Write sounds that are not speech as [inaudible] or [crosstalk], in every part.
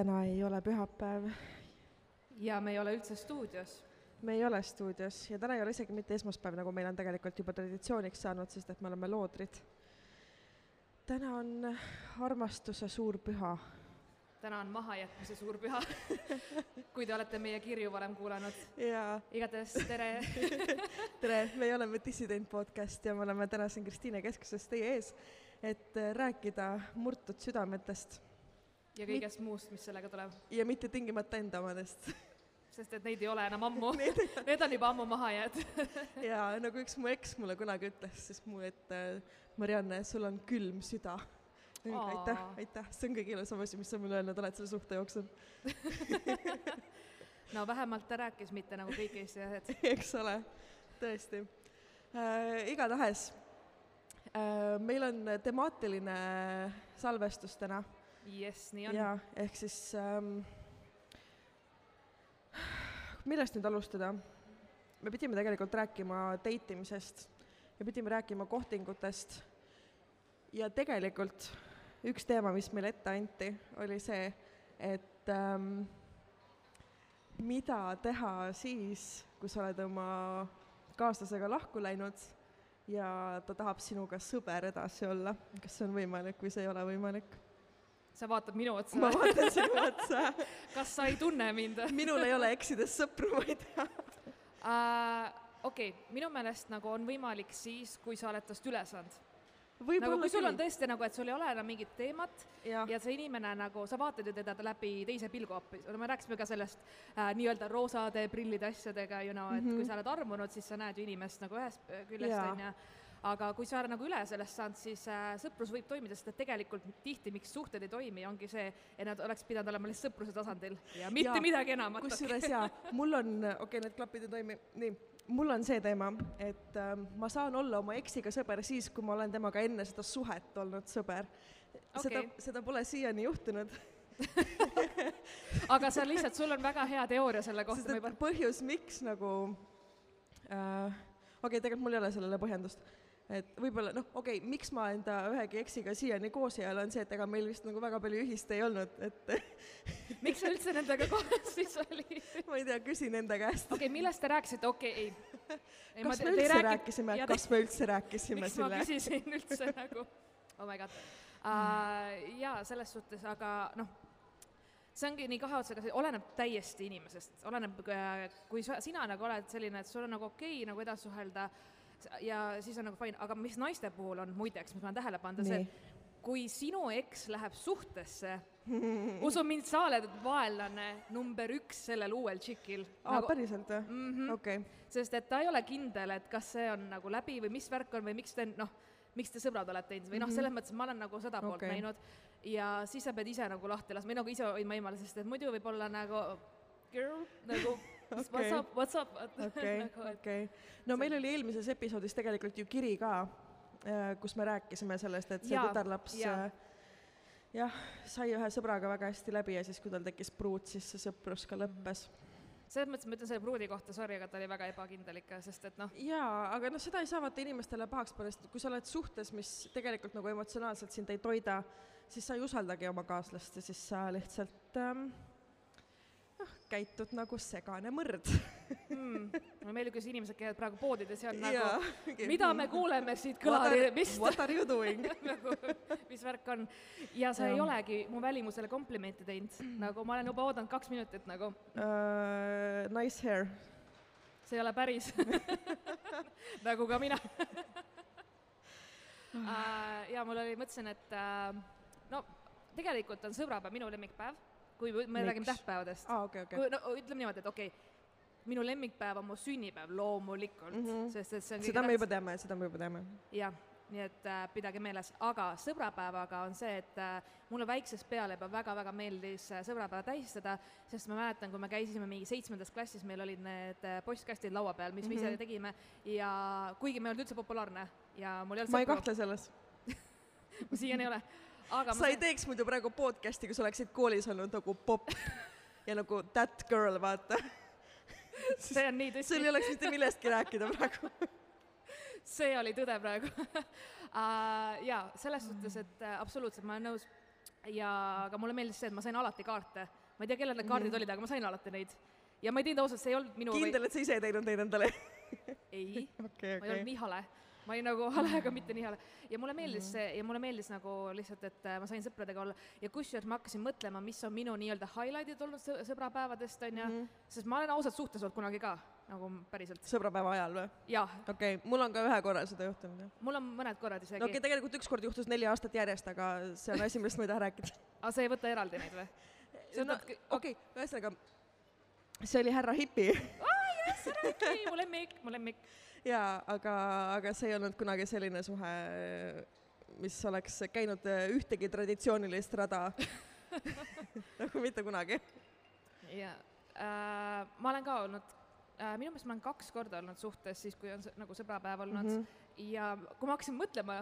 täna ei ole pühapäev, ja me ei ole üldse stuudios. me ei ole stuudios ja täna ei ole isegi mitte esmaspäev, nagu meil on tegelikult juba traditsiooniks saanud, sest et me oleme loodrid. täna on armastuse suur püha. täna on mahajätmise suur püha [laughs] kui te olete meie kirju varem kuulanud. ja igatahes tere [laughs] tere, meie oleme Dissident podcast ja me oleme täna siin Kristiine keskuses teie ees, et rääkida murtud südametest ja kõigest muust, mis sellega tuleb. ja mitte tingimata enda omadest [laughs] sest et neid ei ole enam ammu [laughs] Need on juba ammu maha jäänud [laughs] ja nagu üks mu eks mulle kunagi ütles, siis mu, et äh, Marianne, sul on külm süda. aitäh, aitäh, see on kõige ilusam asi, mis sa mulle öelnud oled selle suhte jooksul no vähemalt ta rääkis, mitte nagu kõik Eesti asjad eks ole, tõesti äh,. igatahes äh, meil on temaatiline salvestus täna. Jess, nii on. jaa, ehk siis ähm, millest nüüd alustada? me pidime tegelikult rääkima date imisest ja pidime rääkima kohtingutest ja tegelikult üks teema, mis meile ette anti, oli see, et ähm, mida teha siis, kui sa oled oma kaaslasega lahku läinud ja ta tahab sinuga sõber edasi olla, kas see on võimalik või see ei ole võimalik? Sa vaatad minu otsa? ma vaatan sinu otsa [laughs] kas sa ei tunne mind [laughs] minul ei ole eksides sõpru, ma ei tea uh,. okei okay,, minu meelest nagu on võimalik siis, kui sa oled tast üle saanud nagu kui sul on tõesti nagu, et sul ei ole enam mingit teemat ja, ja see inimene nagu, sa vaatad ju teda läbi teise pilgu hoopis, me rääkisime ka sellest äh, nii-öelda roosade prillide asjadega, you know, et mm -hmm. kui sa oled armunud, siis sa näed ju inimest nagu ühest küljest, Jaa. Aga kui sa oled nagu üle sellest saanud, siis äh, sõprus võib toimida, sest et tegelikult tihti, miks suhted ei toimi, ongi see, et nad oleks pidanud olema lihtsalt sõpruse tasandil ja mitte Jaa. midagi enamat. kusjuures jaa, mul on, okei okay,, need klapid ei toimi, nii, mul on see teema, et äh, ma saan olla oma eksiga sõber siis, kui ma olen temaga enne seda suhet olnud sõber. seda Okei. seda pole siiani juhtunud, [laughs] aga on lihtsalt, sul on väga hea teooria selle kohta, juba põhjus, miks nagu äh, okei okay,, tegelikult mul ei ole sellele põhjendust et võib-olla noh, okei okay,, miks ma enda ühegi eksiga siiani koos ei ole, on see, et ega meil vist nagu väga palju ühist ei olnud, et [laughs] miks sa üldse nendega koos siis olid? ma ei tea, küsin enda käest. okei okay,, millest te rääkisite, okei okay,, ei. kas me üldse rääkisime, kas me üldse rääkisime miks ma selle? küsisin üldse [laughs] nagu, oh my god uh,. jaa, selles suhtes, aga noh, see ongi nii kahe otsaga, see oleneb täiesti inimesest, oleneb, kui sa, sina nagu oled selline, et sul on nagu okei okay, nagu edasi suhelda ja siis on nagu fine, aga mis naiste puhul on muideks, mis ma olen tähele pannud, on see, et kui sinu eks läheb suhtesse, usu mind, sa oled vaenlane number üks sellel uuel tšikil. aa nagu,, päriselt või mm -hmm. okei, sest et ta ei ole kindel, et kas see on nagu läbi või mis värk on või miks te noh, miks te sõbrad olete teinud või noh, selles mõttes ma olen nagu seda poolt okay. näinud ja siis sa pead ise nagu lahti laskma või nagu ise hoidma eemale, sest et muidu võib olla nagu girl nagu what's Okei. up, what's up okei, [laughs] nagu, okei. no meil oli eelmises episoodis tegelikult ju kiri ka, kus me rääkisime sellest, et see Jaa, tütarlaps jaa. äh, jah, sai ühe sõbraga väga hästi läbi ja siis, kui tal tekkis pruut, siis see sõprus ka lõppes. selles mõttes ma ütlen selle pruudi kohta sorry, aga ta oli väga ebakindel ikka, sest et noh, jaa, aga noh, seda ei saa vaata inimestele pahaks sest kui sa oled suhtes, mis tegelikult nagu emotsionaalselt sind ei toida, siis sa ei usaldagi oma kaaslast ja siis sa lihtsalt ähm, käitud nagu segane mõrd. mm, mulle meeldib, kuidas inimesed käivad praegu poodides ja on nagu, mida me kuuleme siit kõlarivist what are you doing? [laughs] nagu, mis värk on. ja sa Jah. ei olegi mu välimusele komplimente teinud, nagu ma olen juba oodanud kaks minutit nagu, Uh, nice hair. see ei ole päris [laughs] nagu ka mina uh. [laughs] ja mul oli, mõtlesin, et uh, no tegelikult on sõbrapäev minu lemmikpäev, kui me Miks? räägime tähtpäevadest okei, okei. kui no ütleme niimoodi, et okei okay,, minu lemmikpäev on mu sünnipäev loomulikult mm, -hmm. sest et see on seda me juba teame, seda me juba teame. jah, nii et äh, pidage meeles, aga sõbrapäevaga on see, et äh, mulle väiksest peale juba väga-väga meeldis äh, sõbrapäeva tähistada, sest ma mäletan, kui me käisime mingi seitsmendas klassis, meil olid need äh, postkastid laua peal, mis mm -hmm. me ise tegime ja kuigi me ei olnud üldse populaarne ja mul ei olnud ma ei kahtle selles. [laughs] ma siiani ei ole, aga sa ei teeks muidu praegu podcast'i, kui sa oleksid koolis olnud nagu popp [laughs] ja nagu that girl, vaata. [laughs] see on nii tõsi sul ei oleks mitte millestki rääkida praegu. [laughs] see oli tõde praegu uh,. jaa, selles suhtes, et uh, absoluutselt ma olen nõus ja aga mulle meeldis see, et ma sain alati kaarte. ma ei tea, kellel need kaardid olid, aga ma sain alati neid. ja ma ei teinud ausalt, see ei olnud minu kindel, et sa ise ei teinud neid endale? või... ei okei, ma ei olnud nii hale, ma olin nagu hale, aga mitte nii hale. ja mulle meeldis see ja mulle meeldis nagu lihtsalt, et äh, ma sain sõpradega olla ja kusjuures ma hakkasin mõtlema, mis on minu nii-öelda highlight'id olnud sõ- sõbrapäevadest, onju, sest ma olen ausalt suhtes olnud kunagi ka, nagu päriselt. sõbrapäeva ajal või? okei okay., mul on ka ühe korra seda juhtunud, jah. mul on mõned korrad isegi no okei okay,, tegelikult üks kord juhtus neli aastat järjest, aga see on asi, millest ma ei taha rääkida. [laughs] aga sa ei võta eraldi neid või? no okei okay,, ühesõnaga, see oli härra Hipi ei, mu lemmik, mu lemmik. jaa, aga, aga see ei olnud kunagi selline suhe, mis oleks käinud ühtegi traditsioonilist rada [laughs] [laughs] nagu mitte kunagi. ja äh, ma olen ka olnud äh,, minu meelest ma olen kaks korda olnud suhtes siis, kui on nagu sõbrapäev olnud mm. -hmm. ja kui ma hakkasin mõtlema,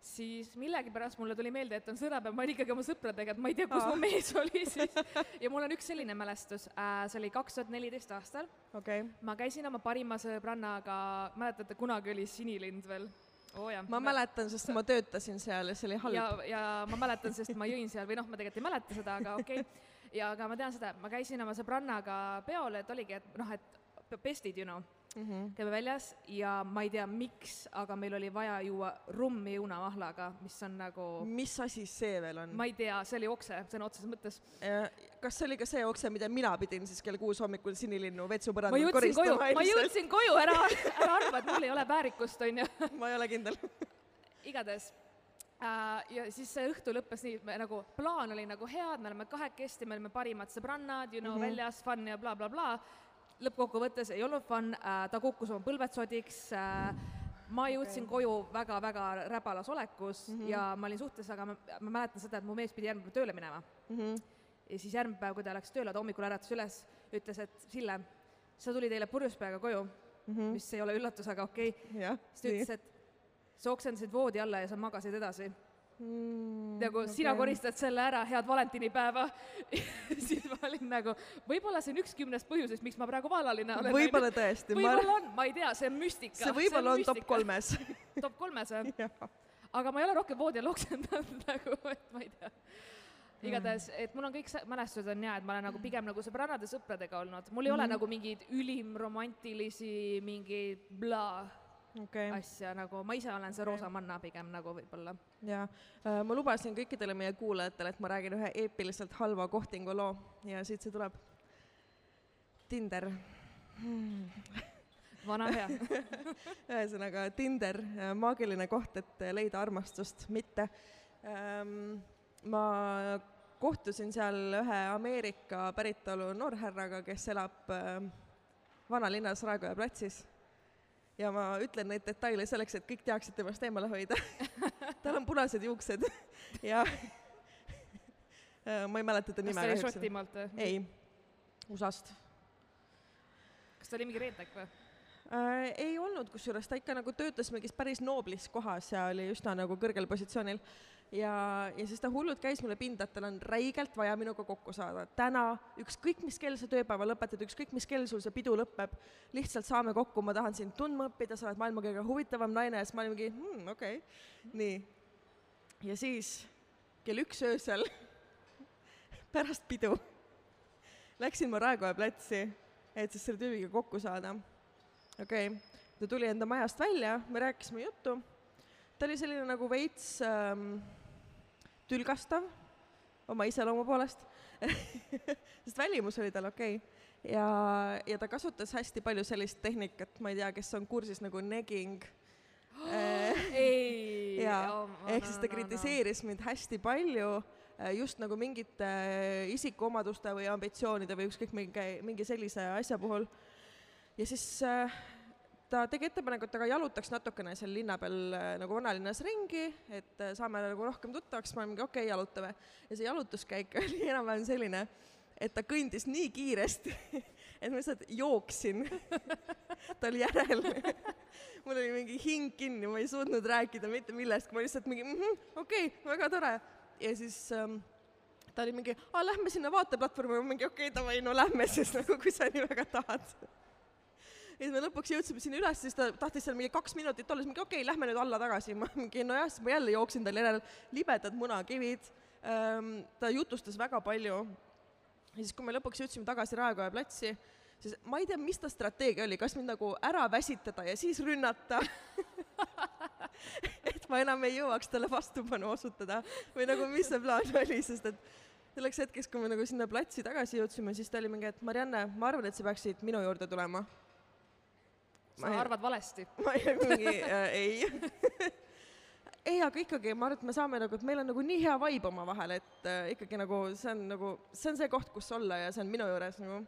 siis millegipärast mulle tuli meelde, et on sõbrapäev, ma olin ikkagi oma sõpradega, et ma ei tea, kus Aa. mu [laughs] mees oli siis. ja mul on üks selline mälestus äh,, see oli kaks tuhat neliteist aastal, okei okay., ma käisin oma parima sõbrannaga, mäletate, kunagi oli Sinilind veel? oh, ma mäletan, sest ma töötasin seal ja see oli halb. ja, ja ma mäletan, sest ma jõin seal või noh, ma tegelikult ei mäleta seda, aga okei okay.. ja aga ma tean seda, ma käisin oma sõbrannaga peol, et oligi, et noh, et pestid, you know, Mm -hmm. käime väljas ja ma ei tea, miks, aga meil oli vaja juua rummi õunamahlaga, mis on nagu, mis asi see veel on? ma ei tea, see oli okse sõna otseses mõttes. kas see oli ka see okse, mida mina pidin siis kell kuus hommikul sinilinnu ma vetsupõrandal jõudsin koju, koristama ma jõudsin koju, ära, ära arva, et mul ei ole väärikust, onju. ma ei ole kindel. igatahes äh, ja siis see õhtu lõppes nii, et me nagu, plaan oli nagu hea, et me oleme kahekesti, me olime parimad sõbrannad, you know mm, -hmm. väljas fun ja blablabla bla,. Bla. Lõppkokkuvõttes ei olnud fun äh,, ta kukkus oma põlved sodiks äh,, ma jõudsin okay. koju väga-väga räbalas olekus mm -hmm. ja ma olin suhtes, aga ma, ma mäletan seda, et mu mees pidi järgmine päev tööle minema. ja siis järgmine päev, kui ta läks tööle, ta hommikul äratas üles, ütles, et Sille, sa tulid eile purjus peaga koju mm, -hmm. mis ei ole üllatus, aga okei okay. siis ta ütles, et sa oksendasid voodi alla ja sa magasid edasi. Mm, nagu okay. sina koristad selle ära, head valentinipäeva. [laughs] siis ma olin nagu, võib-olla see on üks kümnest põhjusest, miks ma praegu vallaline olen. võib-olla tõesti, võib-olla on, ma ei tea, see on müstika. see võib-olla on top. kolmes. [laughs] top kolmes või? aga ma ei ole rohkem voodi all oksendanud [laughs] nagu, et ma ei tea. igatahes, et mul on kõik mälestused on hea, et ma olen nagu pigem nagu sõbrannade sõpradega olnud, mul ei ole nagu mingeid ülimromantilisi mingeid bla okei, asja nagu, ma ise olen see roosa manna pigem nagu võib-olla. ja äh, ma lubasin kõikidele meie kuulajatele, et ma räägin ühe eepiliselt halva kohtingu loo ja siit see tuleb. Tinder, vana hea. [laughs] ühesõnaga Tinder, maagiline koht, et leida armastust, mitte. ma kohtusin seal ühe Ameerika päritolu noorhärraga, kes elab äh, vanalinnas Raekoja platsis ja ma ütlen neid detaile selleks, et kõik teaksid temast eemale hoida. [laughs] tal on punased juuksed ja ma ei mäleta ta kas nime ta oli. Šotimaalt või? ei, USA-st kas ta oli mingi reetek või? äh,. ei olnud, kusjuures ta ikka nagu töötas mingis päris nooblis kohas ja oli üsna nagu kõrgel positsioonil. ja, ja siis ta hullult käis mulle pinda, et tal on räigelt vaja minuga kokku saada. täna, ükskõik mis kell sa tööpäeva lõpetad, ükskõik mis kell sul see pidu lõpeb, lihtsalt saame kokku, ma tahan sind tundma õppida, sa oled maailma kõige huvitavam naine ja siis ma olin mingi hmm,, okei okay., nii. ja siis kell üks öösel [laughs] pärast pidu läksin ma Raekoja platsi, et siis selle tüübiga kokku saada okei okay., ta tuli enda majast välja, me rääkisime juttu, ta oli selline nagu veits ähm, tülgastav oma iseloomu poolest [laughs] sest välimus oli tal okei okay. ja, ja ta kasutas hästi palju sellist tehnikat, ma ei tea, kes on kursis nagu negging [gasps] äh, ei. [laughs] jaa, ehk siis ta kritiseeris mind hästi palju äh, just nagu mingite äh, isikuomaduste või ambitsioonide või ükskõik mingi, mingi sellise asja puhul. ja siis äh, ta tegi ettepaneku, et aga jalutaks natukene seal linna peal äh, nagu vanalinnas ringi, et äh, saame nagu rohkem tuttavaks, ma mingi okei okay,, jalutame. ja see jalutuskäik [laughs] oli enam-vähem selline, et ta kõndis nii kiiresti, [laughs] et ma lihtsalt jooksin [laughs] tal järel. mul oli mingi hing kinni, ma ei suutnud rääkida mitte millestki, ma lihtsalt mingi mm -hmm, okei okay,, väga tore. ja siis ähm, ta oli mingi, aa lähme sinna vaateplatvormi, ma mingi okei okay,, davai, no lähme siis nagu, kui sa nii väga tahad. Ja siis me lõpuks jõudsime sinna üles, siis ta tahtis seal mingi kaks minutit olla, siis mingi okei okay,, lähme nüüd alla tagasi, [laughs] ma mingi nojah, siis ma jälle jooksin tal järel, libedad munakivid, ähm, ta jutustas väga palju. Ja siis, kui me lõpuks jõudsime tagasi Raekoja platsi, siis ma ei tea, mis ta strateegia oli, kas mind nagu ära väsitada ja siis rünnata? [laughs] Et ma enam ei jõuaks talle vastupanu osutada. Või nagu mis see plaan oli, sest et selleks hetkeks, kui me nagu sinna platsi tagasi jõudsime, siis ta oli mingi, et Marianne, ma arvan, et sa peaksid minu juurde tulema. Sa arvad valesti. [laughs] ma ei mingi äh, ei. [laughs] Ei, aga ikkagi ma arvan, et me saame nagu, et meil on nagu nii hea vibe omavahel, et äh, ikkagi nagu see on nagu, see on see koht, kus olla ja see on minu juures nagu.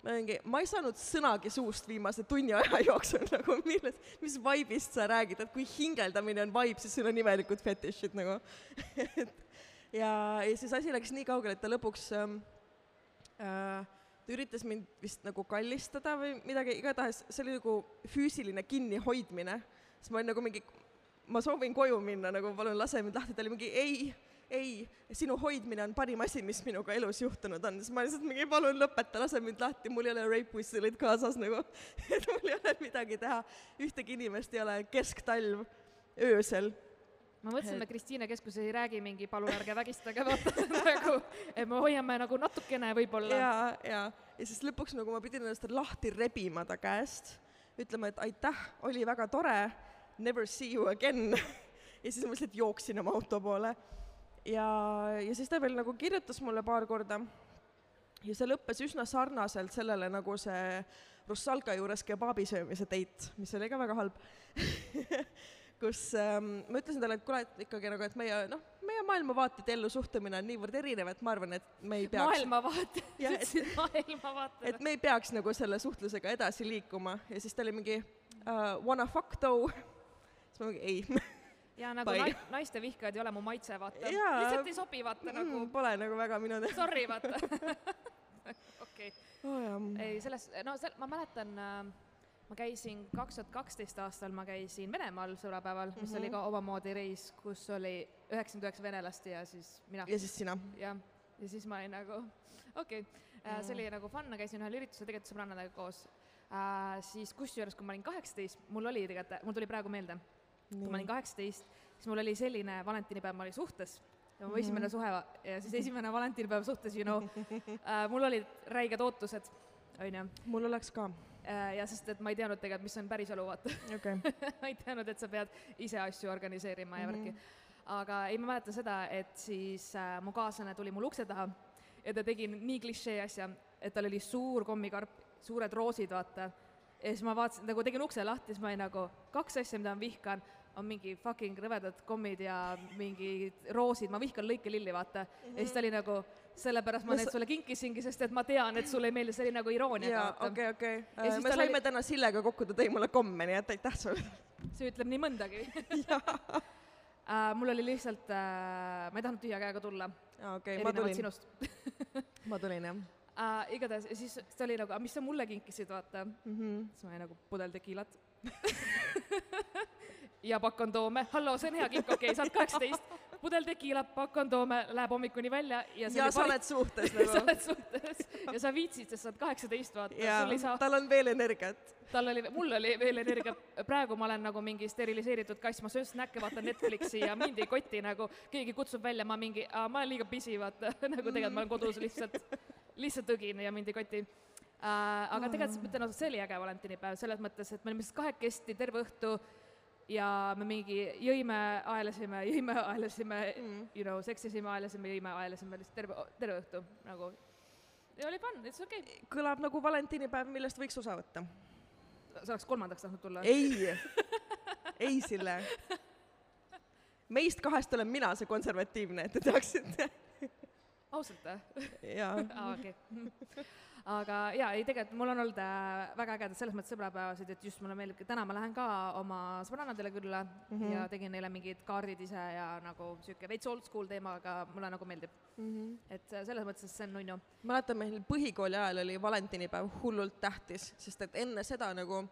Ma mingi, ma ei saanud sõnagi suust viimase tunni aja [laughs] jooksul nagu milles, mis vibe'ist sa räägid, et kui hingeldamine on vibe, siis sul on imelikud fetišid nagu. Et ja, ja siis asi läks nii kaugele, et ta lõpuks ähm, äh, ta üritas mind vist nagu kallistada või midagi, igatahes see oli nagu füüsiline kinnihoidmine, siis ma olin nagu mingi, ma soovin koju minna, nagu palun lase mind lahti, ta oli mingi ei, ei, sinu hoidmine on parim asi, mis minuga elus juhtunud on, siis ma lihtsalt mingi palun lõpeta, lase mind lahti, mul ei ole rape whistle'id kaasas nagu, [laughs] et mul ei ole midagi teha, ühtegi inimest ei ole kesktalv öösel ma mõtlesin, et me Kristiine keskuses ei räägi mingi palun ärge vägistage, [laughs] vaata [laughs] nagu, et me hoiame nagu natukene võib-olla. ja, ja, ja siis lõpuks nagu ma pidin ennast lahti rebima ta käest, ütlema, et aitäh, oli väga tore, never see you again. [laughs] ja siis ma lihtsalt jooksin oma auto poole. ja, ja siis ta veel nagu kirjutas mulle paar korda. ja see lõppes üsna sarnaselt sellele, nagu see Russalka juures kebaabi söömise date, mis oli ka väga halb kus ähm, ma ütlesin talle, et kuule, et ikkagi nagu, et meie noh, meie maailmavaated ja ellusuhtumine on niivõrd erinev, et ma arvan, et me ei peaks maailmavaate, [laughs] et- [laughs] ütlesid maailmavaate et. me ei peaks nagu selle suhtlusega edasi liikuma ja siis ta oli mingi uh, wanna fuck though, siis ma mingi ei ja nagu Bye. nai- naiste vihkajad ei ole mu maitse, vaata. Lihtsalt ei sobi, vaata nagu mm,, pole nagu väga minu [laughs] teha sorry, vaata. okei, oh,. jah. ei selles, no sel-, ma mäletan äh, ma käisin kaks tuhat kaksteist aastal, ma käisin Venemaal sõbrapäeval, mis mm -hmm. oli ka omamoodi reis, kus oli üheksakümmend üheksa venelast ja siis mina. ja siis sina. jah, ja siis ma olin nagu okei okay., see oli nagu fun, ma käisin ühel üritusel tegelikult sõbrannadega koos äh,. siis kusjuures, kui ma olin kaheksateist, mul oli tegelikult, mul tuli praegu meelde, kui ma olin kaheksateist, siis mul oli selline valentinipäev, ma olin suhtes ja mu esimene suhe ja siis esimene valentinipäev suhtes, you know äh,, mul olid räiged ootused, onju. mul oleks ka, ja sest, et ma ei teadnud tegelikult, mis on päriselu, vaata. okay.. ma ei teadnud, et sa pead ise asju organiseerima ja värki. aga ei, ma mäletan seda, et siis äh, mu kaaslane tuli mul ukse taha ja ta tegi nii klišee asja, et tal oli suur kommikarp, suured roosid, vaata. ja siis ma vaatasin, nagu tegin ukse lahti, siis ma olin nagu, kaks asja, mida ma vihkan, on mingi fucking rõvedad kommid ja mingi roosid, ma vihkan lõikelilli, vaata. ja siis ta oli nagu, sellepärast ma No need sulle kinkisingi, sest et ma tean, et sulle ei meeldi, see nagu irooniaga, okei, okei. Siis me saime oli- täna Sillega kokku, ta tõi mulle komme, nii et aitäh sulle. see ütleb nii mõndagi [laughs] uh,. mul oli lihtsalt uh,, ma ei tahtnud tühja käega tulla, aa, okei, ma erinevalt tulin, sinust ma tulin jah uh. [laughs] igatahes ja siis ta oli nagu, mis sa mulle kinkisid, vaata. mm. -hmm. siis ma olin nagu pudel tekiilat [laughs] ja pakk kondoome, halloo, see on hea kink, okei okay,, sa oled kaheksateist, pudel tekiilat, pakk kondoome, läheb hommikuni välja ja ja sa pari- oled suhtes [laughs] sa nagu. oled suhtes. Ja sa viitsid, sest sa oled kaheksateist, vaata, saa, tal on veel energiat. tal oli, mul oli veel energia, praegu ma olen nagu mingi steriliseeritud kass, ma söön snäkke, vaatan Netflixi ja mind ei koti nagu, keegi kutsub välja, ma mingi, ma olen liiga busy, vaata, [laughs] nagu tegelikult ma olen kodus lihtsalt, lihtsalt õgin ja mind ei koti. Uh,. aga tegelikult ma ütlen ausalt, see oli äge valentinipäev selles mõttes, et me olime lihtsalt kahekesti terve õhtu ja me mingi jõime, aelesime, jõime, aelesime mm., you know, seksisime, aelesime, jõime, aelesime lihtsalt terve, terve õhtu nagu. ja oli fun, it's okei okay.. kõlab nagu valentinipäev, millest võiks osa võtta. sa oleks kolmandaks tahtnud tulla? ei, [laughs] ei Sille. meist kahest olen mina see konservatiivne, et te teaksite. ausalt või? jaa. aa, okei. [laughs] aga jaa, ei tegelikult mul on olnud äh, väga ägedad selles mõttes sõbrapäevasid, et just mulle meeldib, täna ma lähen ka oma sõbrannadele külla mm -hmm. ja tegin neile mingid kaardid ise ja nagu sihuke veits old school teema, aga mulle nagu meeldib. et äh, selles mõttes see on nunnu. mäletan, meil põhikooli ajal oli valentinipäev hullult tähtis, sest et enne seda nagu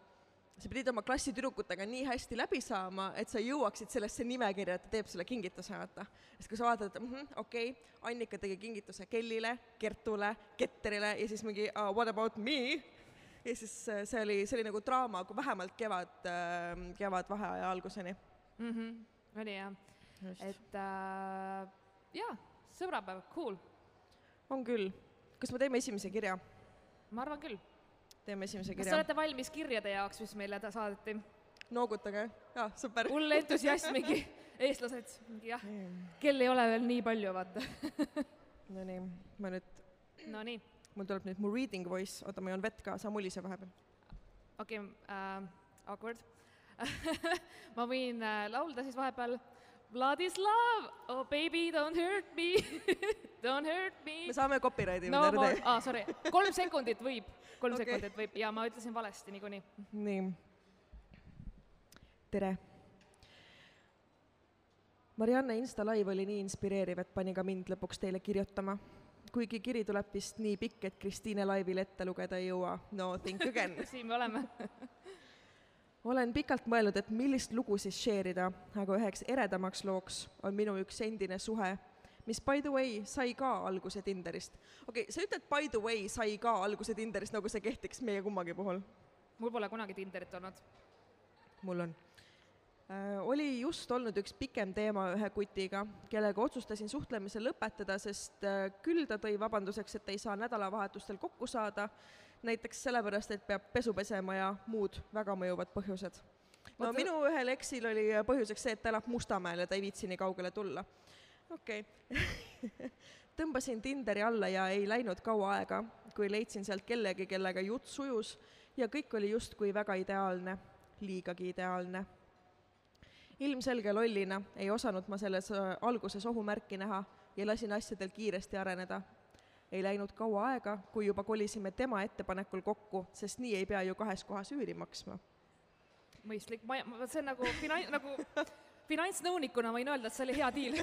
sa pidid oma klassitüdrukutega nii hästi läbi saama, et sa jõuaksid sellesse nimekirja, et ta teeb sulle kingituse, vaata. sest kui sa vaatad, et mhmh, okei okay,, Annika tegi kingituse Kellile, Kertule, Ketterile ja siis mingi uh, what about me? ja siis äh, see oli, see oli nagu draama, kui vähemalt kevad, kevadvaheaja alguseni. mm. -hmm. oli jah, et äh, jaa, sõbrapäev, cool, on küll. kas me teeme esimese kirja? ma arvan küll. Teeme esimese kas te kirja. olete valmis kirjade jaoks, mis meile ta saadeti? noogutage. aa, super. hull entusiasmigi, [laughs] eestlased, jah, kel ei ole veel nii palju, vaata. [laughs] Nonii, ma nüüd, Nonii, mul tuleb nüüd mu reading voice, oota, ma joon vett ka, sa mulise vahepeal. okei okay, äh,, awkward [laughs] ma võin äh, laulda siis vahepeal Vladislav, oh baby, don't hurt me [laughs] don't hurt me. me saame copyrighti no no, ärde. aa sorry, kolm sekundit võib, kolm okay. sekundit võib ja ma ütlesin valesti niikuinii. nii. tere. Marianne Insta live oli nii inspireeriv, et pani ka mind lõpuks teile kirjutama. kuigi kiri tuleb vist nii pikk, et Kristiine laivil ette lugeda ei jõua. no think again. [laughs] siin me oleme [laughs] olen pikalt mõelnud, et millist lugu siis share ida, aga üheks eredamaks looks on minu üks endine suhe, mis by the way sai ka alguse Tinderist. okei okay,, sa ütled by the way sai ka alguse Tinderist, nagu see kehtiks meie kummagi puhul. mul pole kunagi Tinderit olnud. mul on äh,. oli just olnud üks pikem teema ühe kutiga, kellega otsustasin suhtlemise lõpetada, sest äh, küll ta tõi vabanduseks, et ei saa nädalavahetustel kokku saada, näiteks sellepärast, et peab pesu pesema ja muud väga mõjuvad põhjused. no Oota- minu ühel eksil oli põhjuseks see, et ta elab Mustamäel ja ta ei viitsi nii kaugele tulla. okei okay. [laughs] tõmbasin Tinderi alla ja ei läinud kaua aega, kui leidsin sealt kellegi, kellega jutt sujus ja kõik oli justkui väga ideaalne, liigagi ideaalne. ilmselge lollina ei osanud ma selles äh, alguses ohumärki näha ja lasin asjadel kiiresti areneda. Ei läinud kaua aega, kui juba kolisime tema ettepanekul kokku, sest nii ei pea ju kahes kohas üüri maksma. mõistlik, ma, see on nagu finan-, [laughs] nagu finantsnõunikuna võin öelda, et see oli hea diil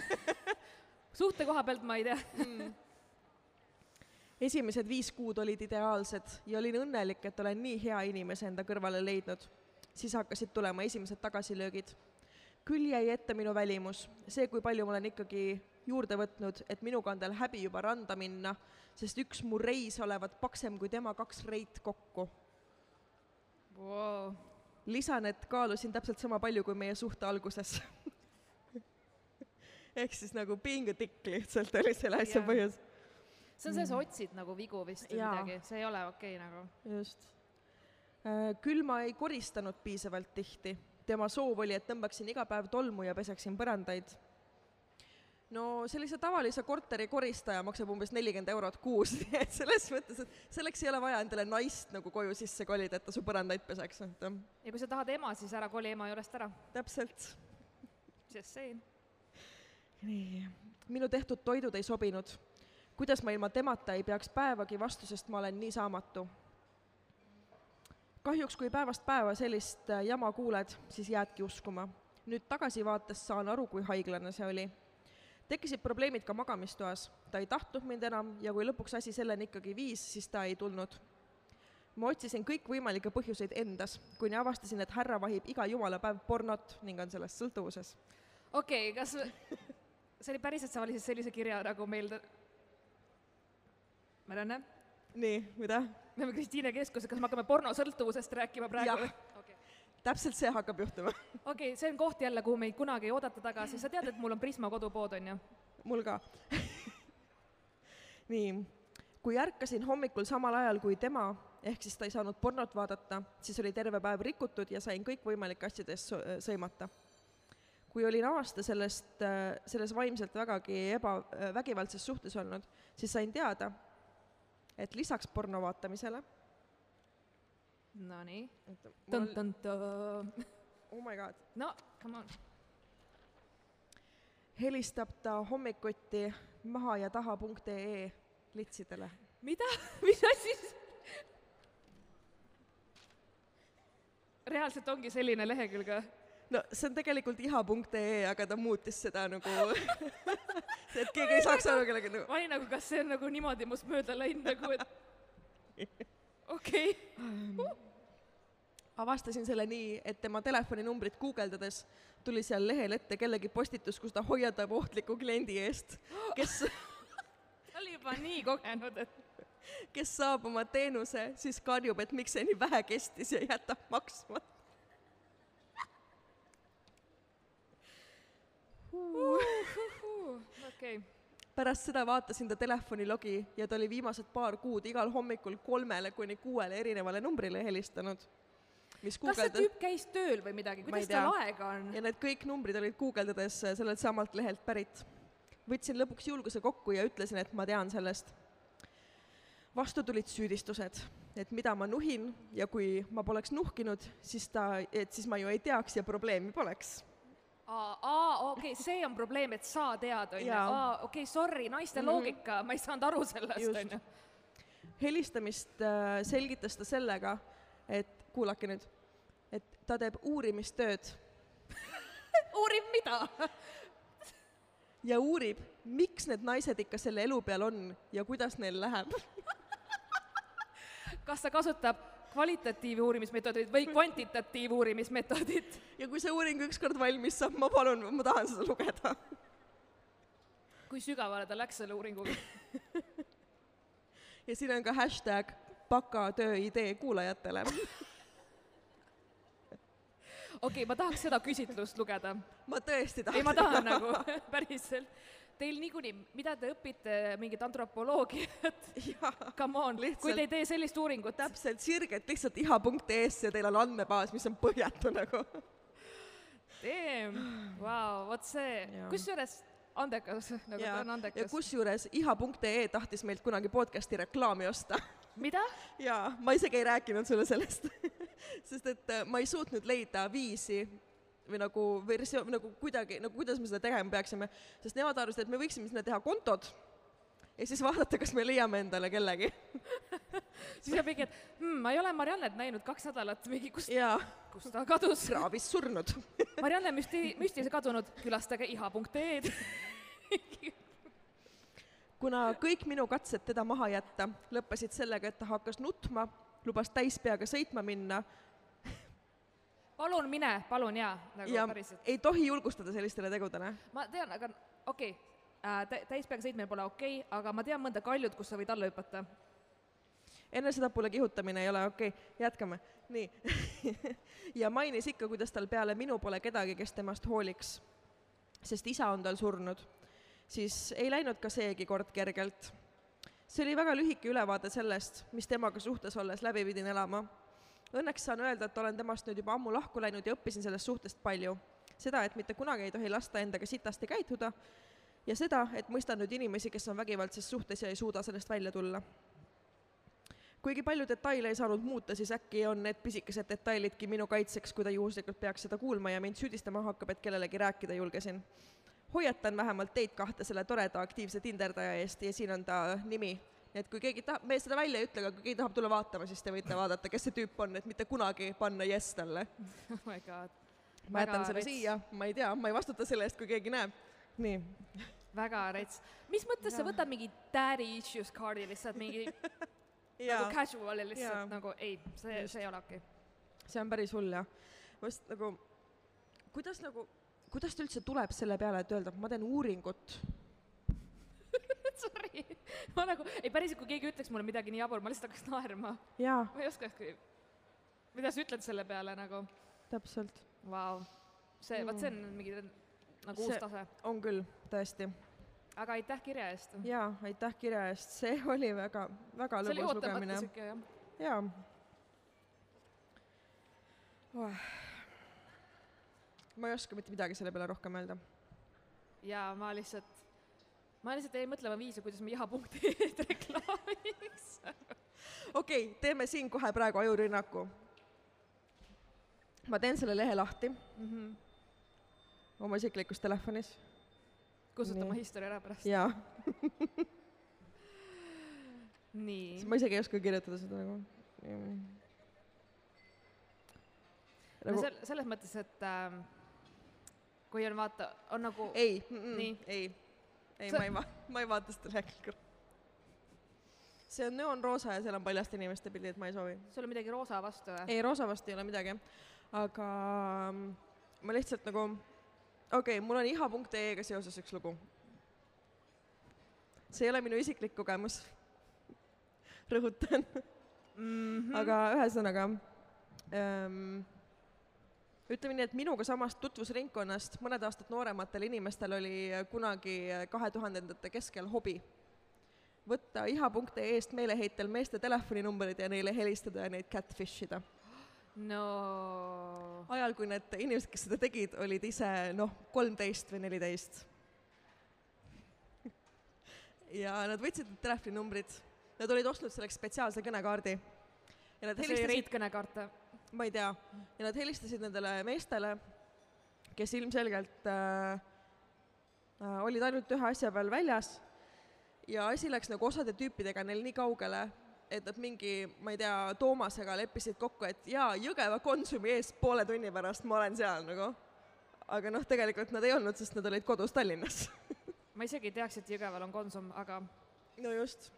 [laughs] suhte koha pealt ma ei tea esimesed viis kuud olid ideaalsed ja olin õnnelik, et olen nii hea inimese enda kõrvale leidnud. siis hakkasid tulema esimesed tagasilöögid. Küll jäi ette minu välimus, see, kui palju ma olen ikkagi juurde võtnud, et minuga on tal häbi juba randa minna, sest üks mu reis olevat paksem kui tema kaks reit kokku. wow. lisan, et kaalusin täpselt sama palju kui meie suhte alguses [laughs] ehk siis nagu being a dick lihtsalt oli selle asja Jaa. põhjus. see on see, sa otsid nagu vigu vist või midagi, see ei ole okei okay, nagu. just. küll ma ei koristanud piisavalt tihti. Tema soov oli, et tõmbaksin iga päev tolmu ja peseksin põrandaid. no sellise tavalise korteri koristaja maksab umbes nelikümmend eurot kuus, nii [laughs] et selles mõttes, et selleks ei ole vaja endale naist nagu koju sisse kolida, et ta su põrandaid peseks, et ja kui sa tahad ema, siis ära koli ema juurest ära. täpselt. Just saying. nii, minu tehtud toidud ei sobinud. kuidas ma ilma temata ei peaks päevagi vastu, sest ma olen nii saamatu kahjuks, kui päevast päeva sellist äh, jama kuuled, siis jäädki uskuma. nüüd tagasivaates saan aru, kui haiglane see oli. tekkisid probleemid ka magamistoas, ta ei tahtnud mind enam ja kui lõpuks asi selleni ikkagi viis, siis ta ei tulnud. ma otsisin kõikvõimalikke põhjuseid endas, kuni avastasin, et härra vahib iga jumala päev pornot ning on sellest sõltuvuses. okei okay,, kas see oli päriselt, sa valisid sellise kirja nagu meil ta... Marianne, nii, mida? Me oleme Kristiine keskuses, kas me hakkame pornosõltuvusest rääkima praegu okei [laughs] täpselt see hakkab juhtuma. [laughs] okay,, see on koht jälle, kuhu meid kunagi ei oodata tagasi, sa tead, et mul on Prisma kodupood, on ju? mul ka [laughs] nii, kui ärkasin hommikul samal ajal kui tema, ehk siis ta ei saanud pornot vaadata, siis oli terve päev rikutud ja sain kõikvõimalike asjade eest sõ- sõimata. kui olin aasta sellest, selles vaimselt vägagi eba, vägivaldses suhtes olnud, siis sain teada, et lisaks porno vaatamisele Nonii. oh my god, no, come on. helistab ta hommikuti maha ja taha.ee litsidele. mida? mis asi see? reaalselt ongi selline lehekülg või? No see on tegelikult iha.ee, aga ta muutis seda nagu [laughs] et keegi ei saaks aru kellega nagu ma olin nagu, kas see on nagu niimoodi must mööda läinud nagu, et [laughs] okei okay.. avastasin selle nii, et tema telefoninumbrit guugeldades tuli seal lehel ette kellegi postitus, kus ta hoiatab ohtliku kliendi eest, kes, [laughs] ta oli juba nii kogenud, et kes saab oma teenuse, siis karjub, et miks see nii vähe kestis ja jätab maksma. Okei pärast seda vaatasin ta telefonilogi ja ta oli viimased paar kuud igal hommikul kolmele kuni kuuele erinevale numbrile helistanud. mis kas see tüüp käis tööl või midagi, kuidas tal aega on? ja need kõik numbrid olid guugeldades sellelt samalt lehelt pärit. võtsin lõpuks julguse kokku ja ütlesin, et ma tean sellest. vastu tulid süüdistused, et mida ma nuhin ja kui ma poleks nuhkinud, siis ta, et siis ma ju ei teaks ja probleemi poleks. aa, aa, okei okay,, see on probleem, et sa tead, onju. Jaa. aa, okei okay,, sorry, naiste mm. -hmm. loogika, ma ei saanud aru sellest, Just. onju. helistamist äh, selgitas ta sellega, et kuulake nüüd, et ta teeb uurimistööd [laughs] uurib mida? ja uurib, miks need naised ikka selle elu peal on ja kuidas neil läheb. kas ta kasutab kvalitatiivuurimismeetodit või kvantitatiivuurimismeetodit? [laughs] ja kui see uuring ükskord valmis saab, ma palun, ma tahan seda lugeda. [laughs] kui sügavale ta läks selle uuringuga? [laughs] ja siin on ka hashtag bakatöö idee kuulajatele. okei okay,, ma tahaks seda küsitlust lugeda. ma tõesti tahan. ei, ma tahan nagu päriselt. Teil niikuinii, mida te õpite, mingit antropoloogiat, [laughs] come on, kui te ei tee sellist uuringut, täpselt sirgelt lihtsalt iha.ee-s ja teil on andmebaas, mis on põhjatu nagu. damn, vau, vot see. Kusjuures andekas, nagu ta on ja andekas. kusjuures iha.ee tahtis meilt kunagi podcast'i reklaami osta. Mida? jaa, ma isegi ei rääkinud sulle sellest. [laughs] Sest et äh, ma ei suutnud leida viisi või nagu versioon, nagu kuidagi, nagu kuidas me seda tegema peaksime, sest nemad arvasid, et me võiksime sinna teha kontod ja siis vaadata, kas me leiame endale kellegi. [laughs] siis jääb mingi, et hmm, ma ei ole Mariannet näinud kaks nädalat, mingi jaa, kus ta kadus? [laughs] kraavis surnud. [laughs] Marianne müsti-, müstilise kadunud, külastage iha.ee-d. kuna kõik minu katsed teda maha jätta lõppesid sellega, et ta hakkas nutma, lubas täispeaga sõitma minna palun mine, palun jaa, nagu ja päriselt. ei tohi julgustada sellistele tegudele. ma tean, aga okei okay., täispeaga sõitmine pole okei okay,, aga ma tean mõnda kaljut, kus sa võid alla hüpata. enesetapule kihutamine ei ole okei okay., jätkame. nii [laughs] ja mainis ikka, kuidas tal peale minu pole kedagi, kes temast hooliks, sest isa on tal surnud. siis ei läinud ka seegi kord kergelt. see oli väga lühike ülevaade sellest, mis temaga suhtes olles läbi pidin elama. Õnneks saan öelda, et olen temast nüüd juba ammu lahku läinud ja õppisin sellest suhtest palju. seda, et mitte kunagi ei tohi lasta endaga sitasti käituda ja seda, et mõistan nüüd inimesi, kes on vägivaldses suhtes ja ei suuda sellest välja tulla kuigi palju detaile ei saanud muuta, siis äkki on need pisikesed detailidki minu kaitseks, kui ta juhuslikult peaks seda kuulma ja mind süüdistama hakkab, et kellelegi rääkida julgesin. hoiatan vähemalt teid kahte selle toreda aktiivse tinderdaja eest ja siin on ta nimi. Nii et kui keegi tahab, me seda välja ei ütle, aga kui keegi tahab tulla vaatama, siis te võite vaadata, kes see tüüp on, et mitte kunagi panna jess talle. [laughs] oh my god. ma jätan selle rets. siia, ma ei tea, ma ei vastuta selle eest, kui keegi näeb. nii. väga rets. mis mõttes sa Jaa. võtad mingi daddy issues kaardi lihtsalt mingi [laughs] nagu casual'i lihtsalt Jaa. nagu ei, see, see ei ole okei see on päris hull jah. ma just nagu, kuidas nagu, kuidas ta üldse tuleb selle peale, et öelda, ma teen uuringut Sorry, [laughs] ma nagu, ei päriselt, kui keegi ütleks mulle midagi nii jabur, ma lihtsalt hakkaks naerma, jaa, ma ei oskakski. mida sa ütled selle peale nagu, täpselt, vau, see mm., vot see on mingi nagu See- uus tase, on küll, tõesti. aga aitäh kirja eest. jaa, aitäh kirja eest, see oli väga, väga lõbus lugemine. jaa oh.. ma ei oska mitte midagi selle peale rohkem öelda. ja ma lihtsalt, ma lihtsalt jäin mõtlema viise, kuidas me iha.ee-d [laughs] reklaamiks. okei okay,, teeme siin kohe praegu ajurünnaku. ma teen selle lehe lahti Mhm. oma isiklikus telefonis kustuta Nii. oma history ära pärast. ja nii. ma isegi ei oska kirjutada seda nagu. no nagu sel-, selles mõttes, et äh, kui on vaata, on nagu ei mm, -mm, Nii. ei, ei Sa- ma ei va-, [laughs] ma ei vaata seda lehekülge. see on neoonroosa ja seal on paljaste inimeste pildid, ma ei soovi. sul on midagi roosa vastu või? ei, roosa vastu ei ole midagi, aga mm, ma lihtsalt nagu, okei okay,, mul on iha.ee-ga seoses üks lugu. see ei ole minu isiklik kogemus, [laughs] rõhutan, mm. -hmm. aga ühesõnaga ähm, ütleme nii, et minuga samast tutvusringkonnast mõned aastad noorematel inimestel oli kunagi kahe tuhandendate keskel hobi võtta iha.ee-st meeleheitel meeste telefoninumbrid ja neile helistada ja neid catfish ida. no ajal, kui need inimesed, kes seda tegid, olid ise noh, kolmteist või neliteist. ja nad võtsid need telefoninumbrid, nad olid ostnud selleks spetsiaalse kõnekaardi. ja nad helistasid reitkõnekaart või? Ma ei tea, ja nad helistasid nendele meestele, kes ilmselgelt äh, äh, olid ainult ühe asja peal väljas ja asi läks nagu osade tüüpidega neil nii kaugele, et nad mingi, ma ei tea, Toomasega leppisid kokku, et jaa, Jõgeva Konsumi ees poole tunni pärast ma olen seal nagu. aga noh, tegelikult nad ei olnud, sest nad olid kodus Tallinnas ma isegi ei teaks, et Jõgeval on Konsum, aga no just.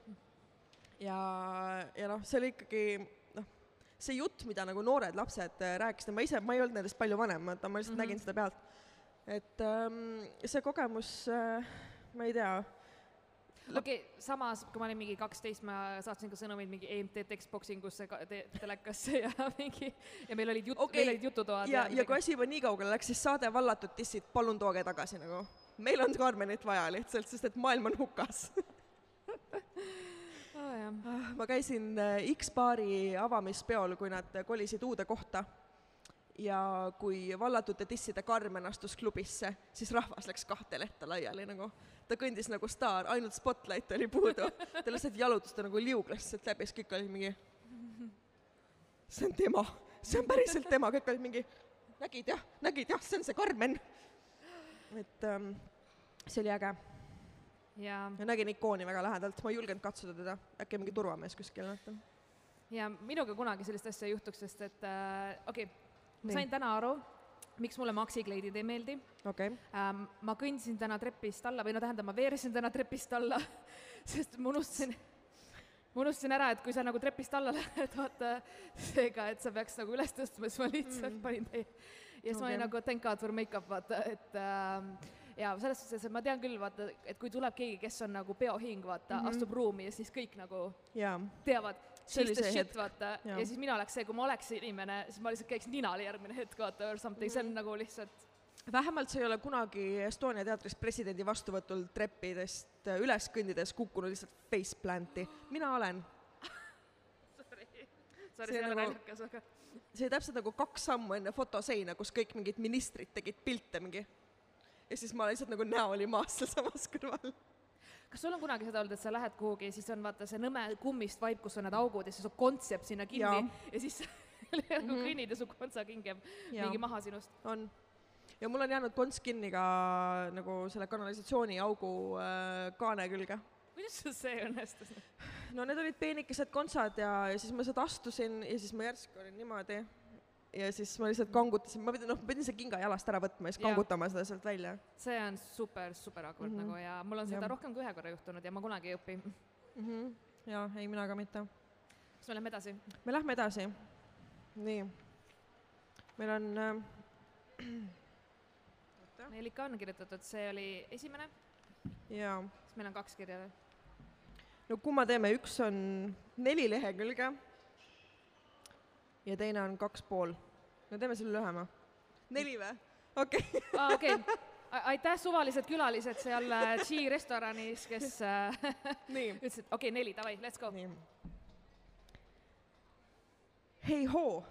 ja, ja noh, see oli ikkagi see jutt, mida nagu noored lapsed äh, rääkisid, ma ise, ma ei olnud nendest palju vanem, vaata ma lihtsalt mm. -hmm. nägin seda pealt. et ähm, see kogemus äh,, ma ei tea, okei okay,, samas kui ma olin mingi kaksteist, ma saatsin ka sõnumeid mingi EMT tekstboksingusse te, telekasse ja [laughs] mingi ja meil olid jut- okay., meil olid jututoad ja, ja kui asi juba nii kaugele läks, siis saade Vallatud dissid, palun tooge tagasi nagu. meil on Karmenit vaja lihtsalt, sest et maailm on hukas. [laughs] ma käisin äh, X-baari avamispeol, kui nad kolisid uude kohta ja kui vallatute disside Karmen astus klubisse, siis rahvas läks kahte lehte laiali nagu. ta kõndis nagu staar, ainult spotlight oli puudu. ta lihtsalt jalutas, ta nagu liugles sealt läbi, siis kõik olid mingi see on tema, see on päriselt tema, kõik olid mingi nägid jah, nägid jah, see on see Karmen. et ähm, see oli äge ja, ja nägin ikooni väga lähedalt, ma ei julgenud katsuda teda, äkki mingi turvamees kuskil, vaata. ja minuga kunagi sellist asja ei juhtuks, sest et äh, okei okay,, ma sain täna aru, miks mulle maksikleidid ei meeldi okei okay. ähm,. ma kõndisin täna trepist alla või no tähendab, ma veeresin täna trepist alla, [laughs] sest ma unustasin, ma unustasin ära, et kui sa nagu trepist alla lähed, vaata seega, et sa peaks nagu üles tõstma, siis ma lihtsalt mm. panin täie. ja siis ma olin nagu thank god for make-up, vaata, et ähm, ja selles suhtes, et ma tean küll, vaata, et kui tuleb keegi, kes on nagu peohing, vaata mm, Mhm. -hmm. astub ruumi ja siis kõik nagu jaa teavad, the see shit, vaata, ja siis mina oleks see, kui ma oleks inimene, siis ma lihtsalt käiks ninale järgmine hetk, vaata, or something, see on nagu lihtsalt vähemalt sa ei ole kunagi Estonia teatris presidendi vastuvõtul treppidest äh, üles kõndides kukkunud lihtsalt faceplanti. mina olen. [laughs] sorry, See see nagu- naljakas, aga see oli täpselt nagu kaks sammu enne fotoseina, kus kõik mingid ministrid tegid pilte mingi. Ja siis ma lihtsalt nagu näo oli maas sealsamas kõrval. kas sul on kunagi seda olnud, et sa lähed kuhugi ja siis on vaata see nõme kummist vaip, kus on need augud ja siis su konts jääb sinna kinni ja, ja siis [laughs] nagu Mhm. kõnnid ja su kontsaking jääb mingi maha sinust. on. ja mul on jäänud konts kinni ka nagu selle kanalisatsiooniaugu äh, kaane külge. kuidas sul see õnnestus? no need olid peenikesed kontsad ja, ja siis ma sealt astusin ja siis ma järsku olin niimoodi ja siis ma lihtsalt kangutasin, ma pidin, noh, pidin selle kinga jalast ära võtma ja siis kangutama seda sealt välja see on super, super awkward mm. -hmm. nagu ja mul on seda Jah. rohkem kui ühe korra juhtunud ja ma kunagi ei õpi. mm. -hmm. jaa, ei mina ka mitte. kas me lähme edasi? me lähme edasi. nii. meil on äh, meil ikka on kirjutatud, see oli esimene, jaa, siis meil on kaks kirja veel. no kumma teeme, üks on neli lehekülge ja teine on kaks pool. no teeme selle lühema. neli või? okei okay.. aa, okei. aitäh, suvalised külalised seal äh, G restoranis, kes äh, nii ütlesid, okei okay,, neli, davai, let's go. nii. hei hoo,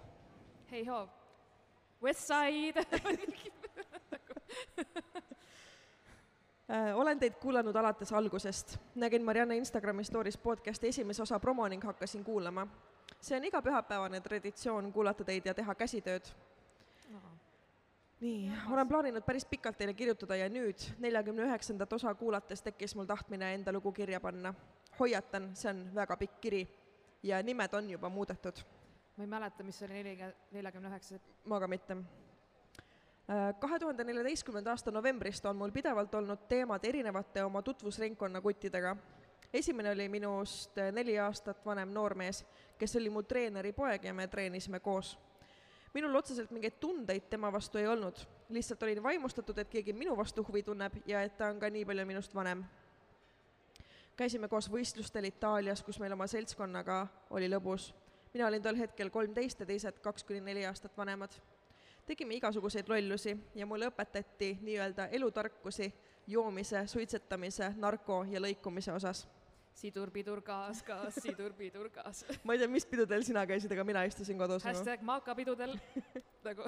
hei hoo. West Side. äh, olen teid kuulanud alates algusest. nägin Marianne Instagrami story's podcast'i esimese osa promo ning hakkasin kuulama. See on iga pühapäevane traditsioon kuulata teid ja teha käsitööd. nii, olen plaaninud päris pikalt teile kirjutada ja nüüd, neljakümne üheksandat osa kuulates tekkis mul tahtmine enda lugu kirja panna. hoiatan, see on väga pikk kiri ja nimed on juba muudetud ma ei mäleta, mis oli neli, neljakümne üheksa. ma ka mitte. kahe tuhande neljateistkümnenda aasta novembrist on mul pidevalt olnud teemad erinevate oma tutvusringkonna kuttidega. Esimene oli minust neli aastat vanem noormees, kes oli mu treeneri poeg ja me treenisime koos. minul otseselt mingeid tundeid tema vastu ei olnud, lihtsalt olin vaimustatud, et keegi minu vastu huvi tunneb ja et ta on ka nii palju minust vanem. käisime koos võistlustel Itaalias, kus meil oma seltskonnaga oli lõbus mina olin tol hetkel kolmteist ja teised kaks kuni neli aastat vanemad. tegime igasuguseid lollusi ja mulle õpetati nii-öelda elutarkusi joomise, suitsetamise, narko ja lõikumise osas sidur, pidur, gaas, gaas, sidur, pidur, gaas. [laughs] ma ei tea, mis pidudel sina käisid, aga mina istusin kodus hashtag maakapidudel [laughs] nagu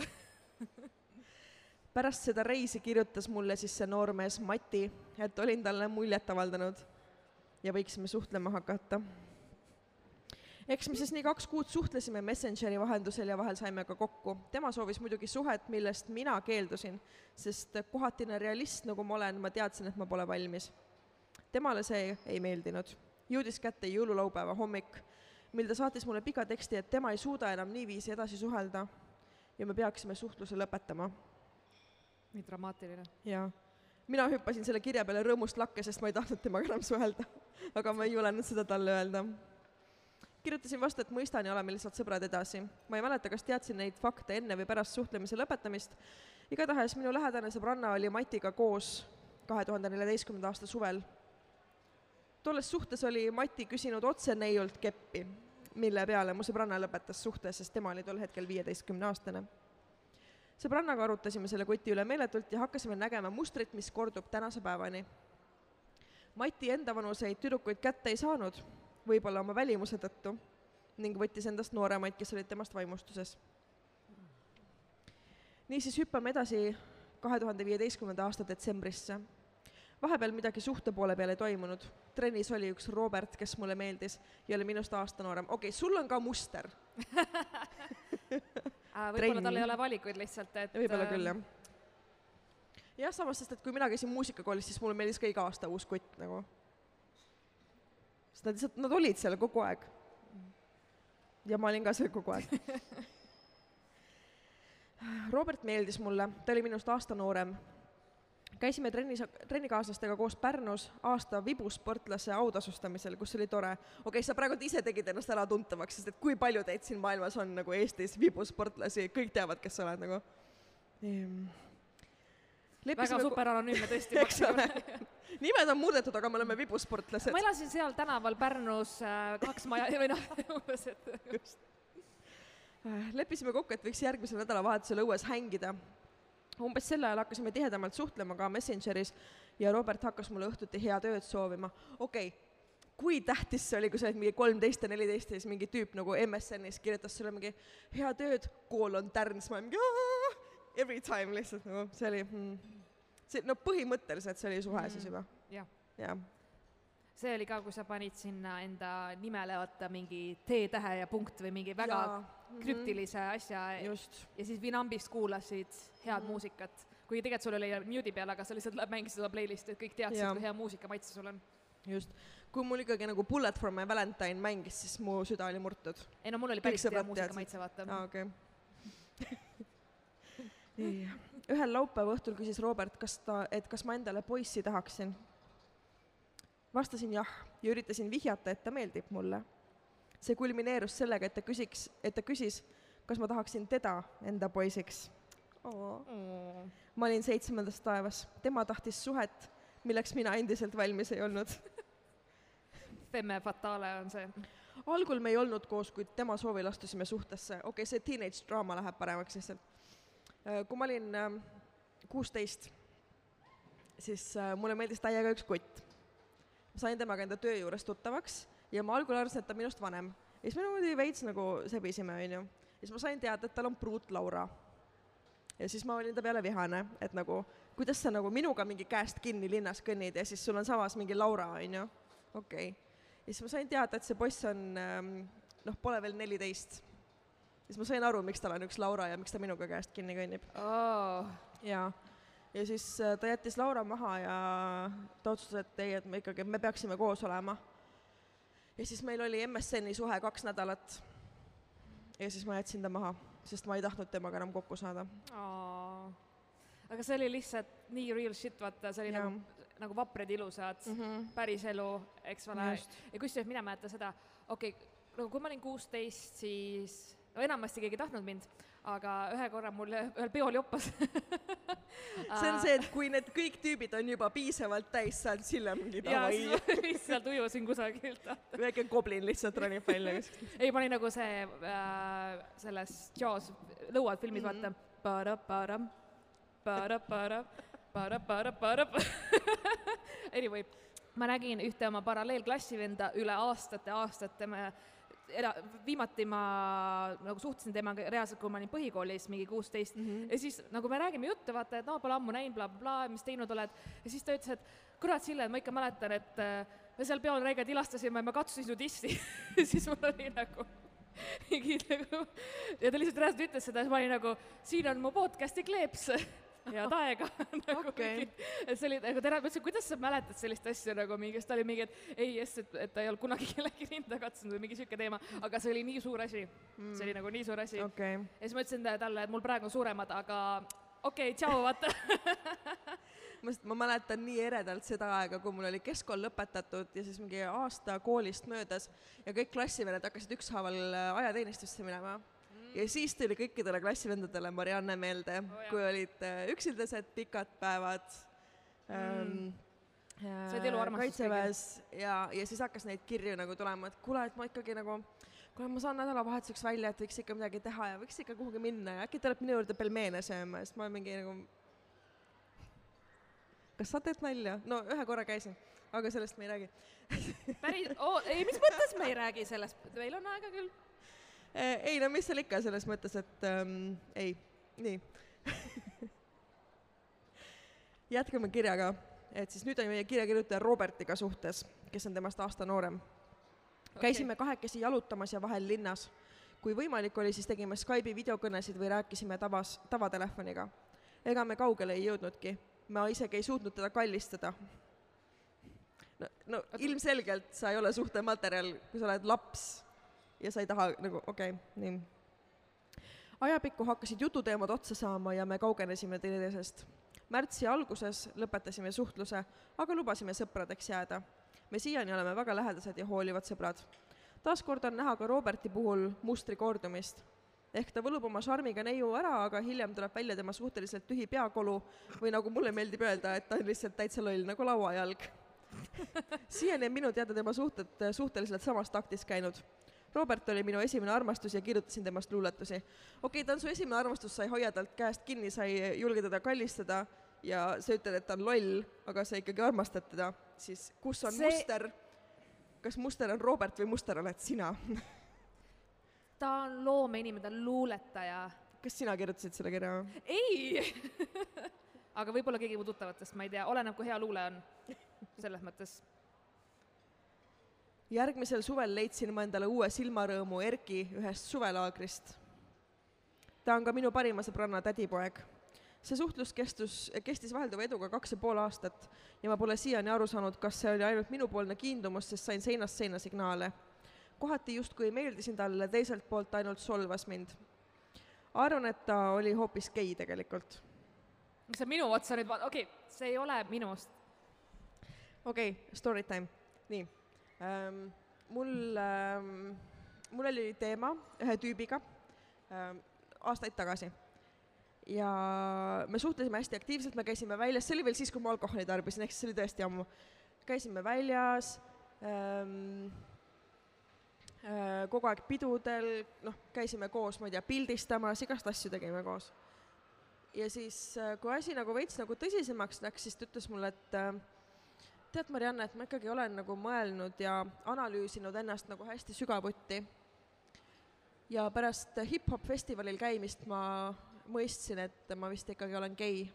pärast seda reisi kirjutas mulle siis see noormees Mati, et olin talle muljet avaldanud ja võiksime suhtlema hakata. eks me siis nii kaks kuud suhtlesime Messengeri vahendusel ja vahel saime ka kokku. tema soovis muidugi suhet, millest mina keeldusin, sest kohatine realist, nagu ma olen, ma teadsin, et ma pole valmis. Temale see ei meeldinud. jõudis kätte jõululaupäeva hommik, mil ta saatis mulle pika teksti, et tema ei suuda enam niiviisi edasi suhelda ja me peaksime suhtluse lõpetama nii dramaatiline. jaa. mina hüppasin selle kirja peale rõõmust lakke, sest ma ei tahtnud temaga enam suhelda. aga ma ei julenud seda talle öelda. kirjutasin vastu, et mõistan ja oleme lihtsalt sõbrad edasi. ma ei mäleta, kas teadsin neid fakte enne või pärast suhtlemise lõpetamist. igatahes minu lähedane sõbranna oli Matiga koos kahe tuhande neljateistkümnenda aasta suvel. Tolles suhtes oli Mati küsinud otse neiult keppi, mille peale mu sõbranna lõpetas suhte, sest tema oli tol hetkel viieteistkümne aastane sõbrannaga arutasime selle koti üle meeletult ja hakkasime nägema mustrit, mis kordub tänase päevani. Mati enda vanuseid tüdrukuid kätte ei saanud, võib-olla oma välimuse tõttu, ning võttis endast nooremaid, kes olid temast vaimustuses. niisiis hüppame edasi kahe tuhande viieteistkümnenda aasta detsembrisse. Vahepeal midagi suhte poole peal ei toimunud. trennis oli üks Robert, kes mulle meeldis ja oli minust aasta noorem. okei okay,, sul on ka muster [laughs] võib-olla tal ei ole valikuid lihtsalt, et võib-olla küll, jah. jah, samas, sest et kui mina käisin muusikakoolis, siis mulle meeldis ka iga aasta uus kutt nagu. sest nad lihtsalt, nad olid seal kogu aeg. ja ma olin ka seal kogu aeg [laughs] Robert meeldis mulle, ta oli minust aasta noorem käisime trennis, trennikaaslastega koos Pärnus aasta vibusportlase autasustamisel, kus oli tore. okei okay,, sa praegu ise tegid ennast äratuntavaks, sest et kui palju teid siin maailmas on nagu Eestis vibusportlasi, kõik teavad, kes sa oled nagu ehm.. väga super anonüümne tõesti. [laughs] eks ole nimed on muudetud, aga me oleme vibusportlased. ma elasin seal tänaval Pärnus äh, kaks maja või noh, [laughs] umbes, et. just. Äh, leppisime kokku, et võiks järgmisel nädalavahetusel õues hängida umbes sel ajal hakkasime tihedamalt suhtlema ka Messengeris ja Robert hakkas mulle õhtuti head ööd soovima. okei okay,, kui tähtis see oli, kui sa olid mingi kolmteist ja neliteist ja siis mingi tüüp nagu MSN-is kirjutas sulle mingi head ööd, kool on Tärns, ma mingi Aa! every time lihtsalt nagu see oli mm, see no põhimõtteliselt see oli suhe mm, siis juba. jah ja. ja see oli ka, kui sa panid sinna enda nimele vaata mingi T-tähe ja punkt või mingi väga ja. Mhm. krüptilise asja Just. ja siis Vinambist kuulasid head mm muusikat, kuigi tegelikult sul oli mute'i peal, aga sa lihtsalt mängisid seda playlist'i, et kõik teadsid, kui hea muusikamaitse sul on. just, kui mul ikkagi nagu Bullet for my valentine mängis, siis mu süda oli murtud. ei no mul oli päris hea muusikamaitse, vaata. aa, okei nii, ühel laupäeva õhtul küsis Robert, kas ta, et kas ma endale poissi tahaksin vastasin jah ja üritasin vihjata, et ta meeldib mulle. See kulmineerus sellega, et ta küsiks, et ta küsis, kas ma tahaksin teda enda poisiks. Mm. ma olin seitsmendas taevas, tema tahtis suhet, milleks mina endiselt valmis ei olnud [laughs] Femme fatale on see. algul me ei olnud koos, kuid tema soovil astusime suhtesse, okei okay,, see teenage draama läheb paremaks lihtsalt. Äh, kui ma olin ähm, kuusteist, siis äh, mulle meeldis täiega üks kutt sain temaga enda töö juures tuttavaks ja ma algul arvasin, et ta on minust vanem. ja siis me niimoodi veits nagu sebisime, onju. ja siis ma sain teada, et tal on pruut Laura. ja siis ma olin ta peale vihane, et nagu, kuidas sa nagu minuga mingi käest kinni linnas kõnnid ja siis sul on samas mingi Laura, onju. okei okay.. ja siis ma sain teada, et see poiss on ähm, noh, pole veel neliteist. siis ma sain aru, miks tal on üks Laura ja miks ta minuga käest kinni kõnnib oh.. jaa ja siis äh, ta jättis Laura maha ja ta otsustas, et ei, et me ikkagi, me peaksime koos olema. Ja siis meil oli MSN-i suhe kaks nädalat. ja siis ma jätsin ta maha, sest ma ei tahtnud temaga enam kokku saada. aga see oli lihtsalt nii real shit, vaata, see oli ja. nagu, nagu vaprad ilusad mm, -hmm. päris elu, eks ole. ja kusjuures mina mäletan seda, okei okay,, nagu kui ma olin kuusteist, siis no enamasti keegi ei tahtnud mind aga ühe korra mul ühel peol joppas [laughs] see on see, et kui need kõik tüübid on juba piisavalt täis saanud, Sille mingi davai. lihtsalt ujusin kusagilt. väike goblin lihtsalt ronib välja kuskilt. [laughs] ei, ma olin nagu see äh, selles Jaws lõuad filmis mm, -hmm. vaata para-para-para, para-para, para-para-para. [laughs] Anyway, ma nägin ühte oma paralleelklassivenda üle aastate-aastate, me era-, viimati ma nagu suhtlesin temaga reaalselt, kui ma olin põhikoolis, mingi kuusteist mm, -hmm. ja siis nagu me räägime juttu, vaata, et no pole ammu näinud bla, bla, bla, mis teinud oled, ja siis ta ütles, et kurat, Sille, ma ikka mäletan, et äh, me seal peol räigelt ilastasime, ma katsusin su tissi. [laughs] Siis mul oli nagu mingi nagu [laughs] ja ta lihtsalt reaalselt ütles seda, siis ma olin nagu, siin on mu podcast'i kleeps [laughs] head aega [laughs] nagu Okei. mingi, et see oli nagu terav, ma ütlesin, kuidas sa mäletad sellist asja nagu mingi, siis ta oli mingi, et ei, jess, et, et ta ei olnud kunagi [laughs] kellegi rinda katsunud või mingi sihuke teema, aga see oli nii suur asi mm., see oli nagu nii suur asi okay.. ja siis ma ütlesin ta- talle, et mul praegu on suuremad, aga okei okay,, tšau, vaata. [laughs] ma ma mäletan nii eredalt seda aega, kui mul oli keskkool lõpetatud ja siis mingi aasta koolist möödas ja kõik klassivennad hakkasid ükshaaval äh, ajateenistusse minema. Ja siis tuli kõikidele klassivendadele Marianne meelde oh, kui olid äh, üksildased pikad päevad ähm, Said eluarmastust kaitseväes ja, ja siis hakkas neid kirju nagu tulema, et kuule, et ma ikkagi nagu kuule, ma saan nädalavahetuseks välja, et võiks ikka midagi teha ja võiks ikka kuhugi minna ja äkki tuleb minu juurde pelmeene sööma ja siis ma olen mingi nagu kas sa teed nalja? no ühe korra käisin, aga sellest me ei räägi. päris oh,, ei, mis mõttes me ei räägi sellest, meil on aega küll. Ei no mis seal ikka selles mõttes, et ähm, ei, nii. [laughs] jätkame kirjaga, et siis nüüd on meie kirjakirjutaja Robertiga suhtes, kes on temast aasta noorem. käisime kahekesi jalutamas ja vahel linnas. kui võimalik oli, siis tegime Skype'i videokõnesid või rääkisime tavas, tavatelefoniga. ega me kaugele ei jõudnudki, ma isegi ei suutnud teda kallistada. no, no ilmselgelt sa ei ole suhtematerjal, kui sa oled laps ja sa ei taha nagu, okei okay,, nii. ajapikku hakkasid jututeemad otsa saama ja me kaugenesime teineteisest. märtsi alguses lõpetasime suhtluse, aga lubasime sõpradeks jääda me siiani oleme väga lähedased ja hoolivad sõbrad. taaskord on näha ka Roberti puhul mustri kordumist. ehk ta võlub oma šarmiga neiu ära, aga hiljem tuleb välja tema suhteliselt tühi peakolu või nagu mulle meeldib öelda, et ta on lihtsalt täitsa loll nagu lauajalg. [laughs] siiani on minu teada tema suhted suhteliselt samas taktis käinud Robert oli minu esimene armastus ja kirjutasin temast luuletusi. okei okay,, ta on su esimene armastus, sa ei hoia talt käest kinni, sa ei julge teda kallistada ja sa ütled, et ta on loll, aga sa ikkagi armastad teda, siis kus on See- muster? kas muster on Robert või muster oled sina? ta on loomeinimene, ta on luuletaja. kas sina kirjutasid selle kirja? ei [laughs] aga võib-olla keegi mu tuttavatest, ma ei tea, oleneb, kui hea luule on. selles mõttes. Järgmisel suvel leidsin ma endale uue silmarõõmu Erki ühest suvelaagrist. ta on ka minu parima sõbranna tädipoeg. see suhtlus kestus, kestis vahelduva eduga kaks ja pool aastat ja ma pole siiani aru saanud, kas see oli ainult minupoolne kiindumus, sest sain seinast seina signaale. kohati justkui meeldisin talle, teiselt poolt ainult solvas mind. arvan, et ta oli hoopis gei tegelikult. sa minu otsa nüüd vaatad, okei okay,, see ei ole minust. okei okay,, story time, nii. Mul ähm,, mul oli teema ühe tüübiga ähm, aastaid tagasi ja me suhtlesime hästi aktiivselt, me käisime väljas, see oli veel siis, kui ma alkoholi tarbisin, ehk siis see oli tõesti ammu. käisime väljas ähm,, äh, kogu aeg pidudel, noh, käisime koos, ma ei tea, pildistamas, igast asju tegime koos. ja siis, kui asi nagu veits nagu tõsisemaks läks, siis ta ütles mulle, et äh, tead, Marianne, et ma ikkagi olen nagu mõelnud ja analüüsinud ennast nagu hästi sügavuti. ja pärast hip-hop festivalil käimist ma mõistsin, et ma vist ikkagi olen gei.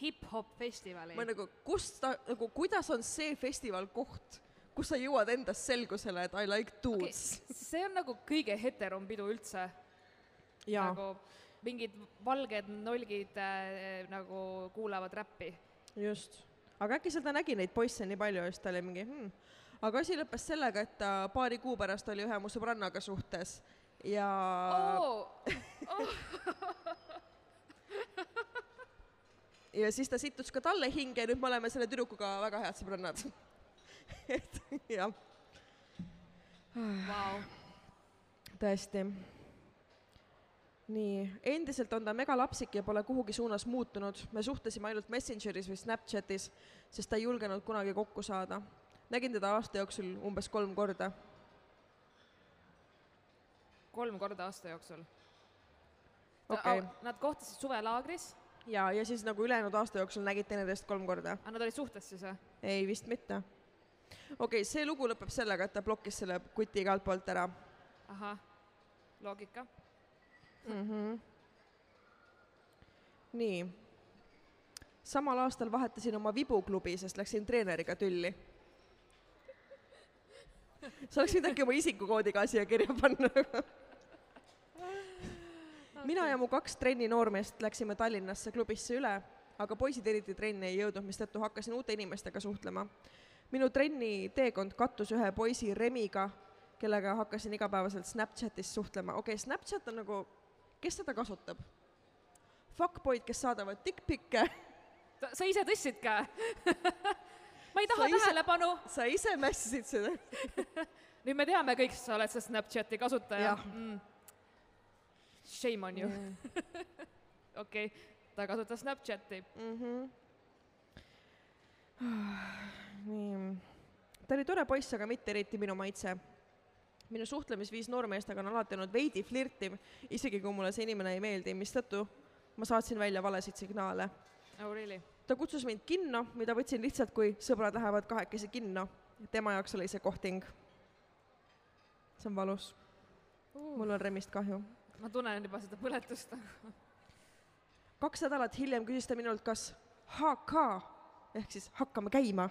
hip-hop festivali ma. nagu, kust ta, nagu kuidas on see festival koht, kus sa jõuad endast selgusele, et I like dudes okay.. see on nagu kõige heterom pidu üldse. nagu mingid valged nolgid äh, nagu kuulavad räppi. just. Aga äkki seal ta nägi neid poisse nii palju ja siis ta oli mingi hmm. aga asi lõppes sellega, et ta paari kuu pärast oli ühe mu sõbrannaga suhtes ja oo, [laughs] ja siis ta sittus ka talle hinge ja nüüd me oleme selle tüdrukuga väga head sõbrannad. [laughs] et jah, vau. tõesti. nii, endiselt on ta megalapsik ja pole kuhugi suunas muutunud, me suhtlesime ainult Messengeris või Snapchatis, sest ta ei julgenud kunagi kokku saada. nägin teda aasta jooksul umbes kolm korda. kolm korda aasta jooksul. okei okay.. Nad kohtasid suvelaagris, ja, ja siis nagu ülejäänud aasta jooksul nägid teineteist kolm korda? aga nad olid suhtes siis või? ei, vist mitte. okei okay,, see lugu lõpeb sellega, et ta blokkis selle kuti igalt poolt ära ahah, loogika. mm. -hmm. nii. samal aastal vahetasin oma vibuklubi, sest läksin treeneriga tülli. sa oleks võinud äkki oma isikukoodi ka siia kirja panna. mina ja mu kaks trenni noormeest läksime Tallinnasse klubisse üle, aga poisid eriti trenni ei jõudnud, mistõttu hakkasin uute inimestega suhtlema. minu trenni teekond kattus ühe poisi Remiga, kellega hakkasin igapäevaselt Snapchatis suhtlema. okei okay,, Snapchat on nagu, kes seda kasutab? Fuckboyd, kes saadavad dickpic'e, sa ise tõstsid ka [laughs] ma ei taha Sa tähelepanu, sa ise mässisid seda. [laughs] nüüd me teame kõik, sa oled see Snapchati kasutaja mm.. Shame on you, [laughs] okei ta kasutas Snapchati. Mhm. [sighs] nii, ta oli tore poiss, aga mitte eriti minu maitse. Minu suhtlemisviis noormeestega on alati olnud veidi flirtiv, isegi kui mulle see inimene ei meeldi, mistõttu ma saatsin välja valesid signaale. oh really? ta kutsus mind kinno, mida võtsin lihtsalt kui sõbrad lähevad kahekesi kinno. tema jaoks oli see kohting. see on valus, mul on Remist kahju. ma tunnen juba seda põletust. [laughs] kaks nädalat hiljem küsis ta minult, kas HK ehk siis hakkame käima,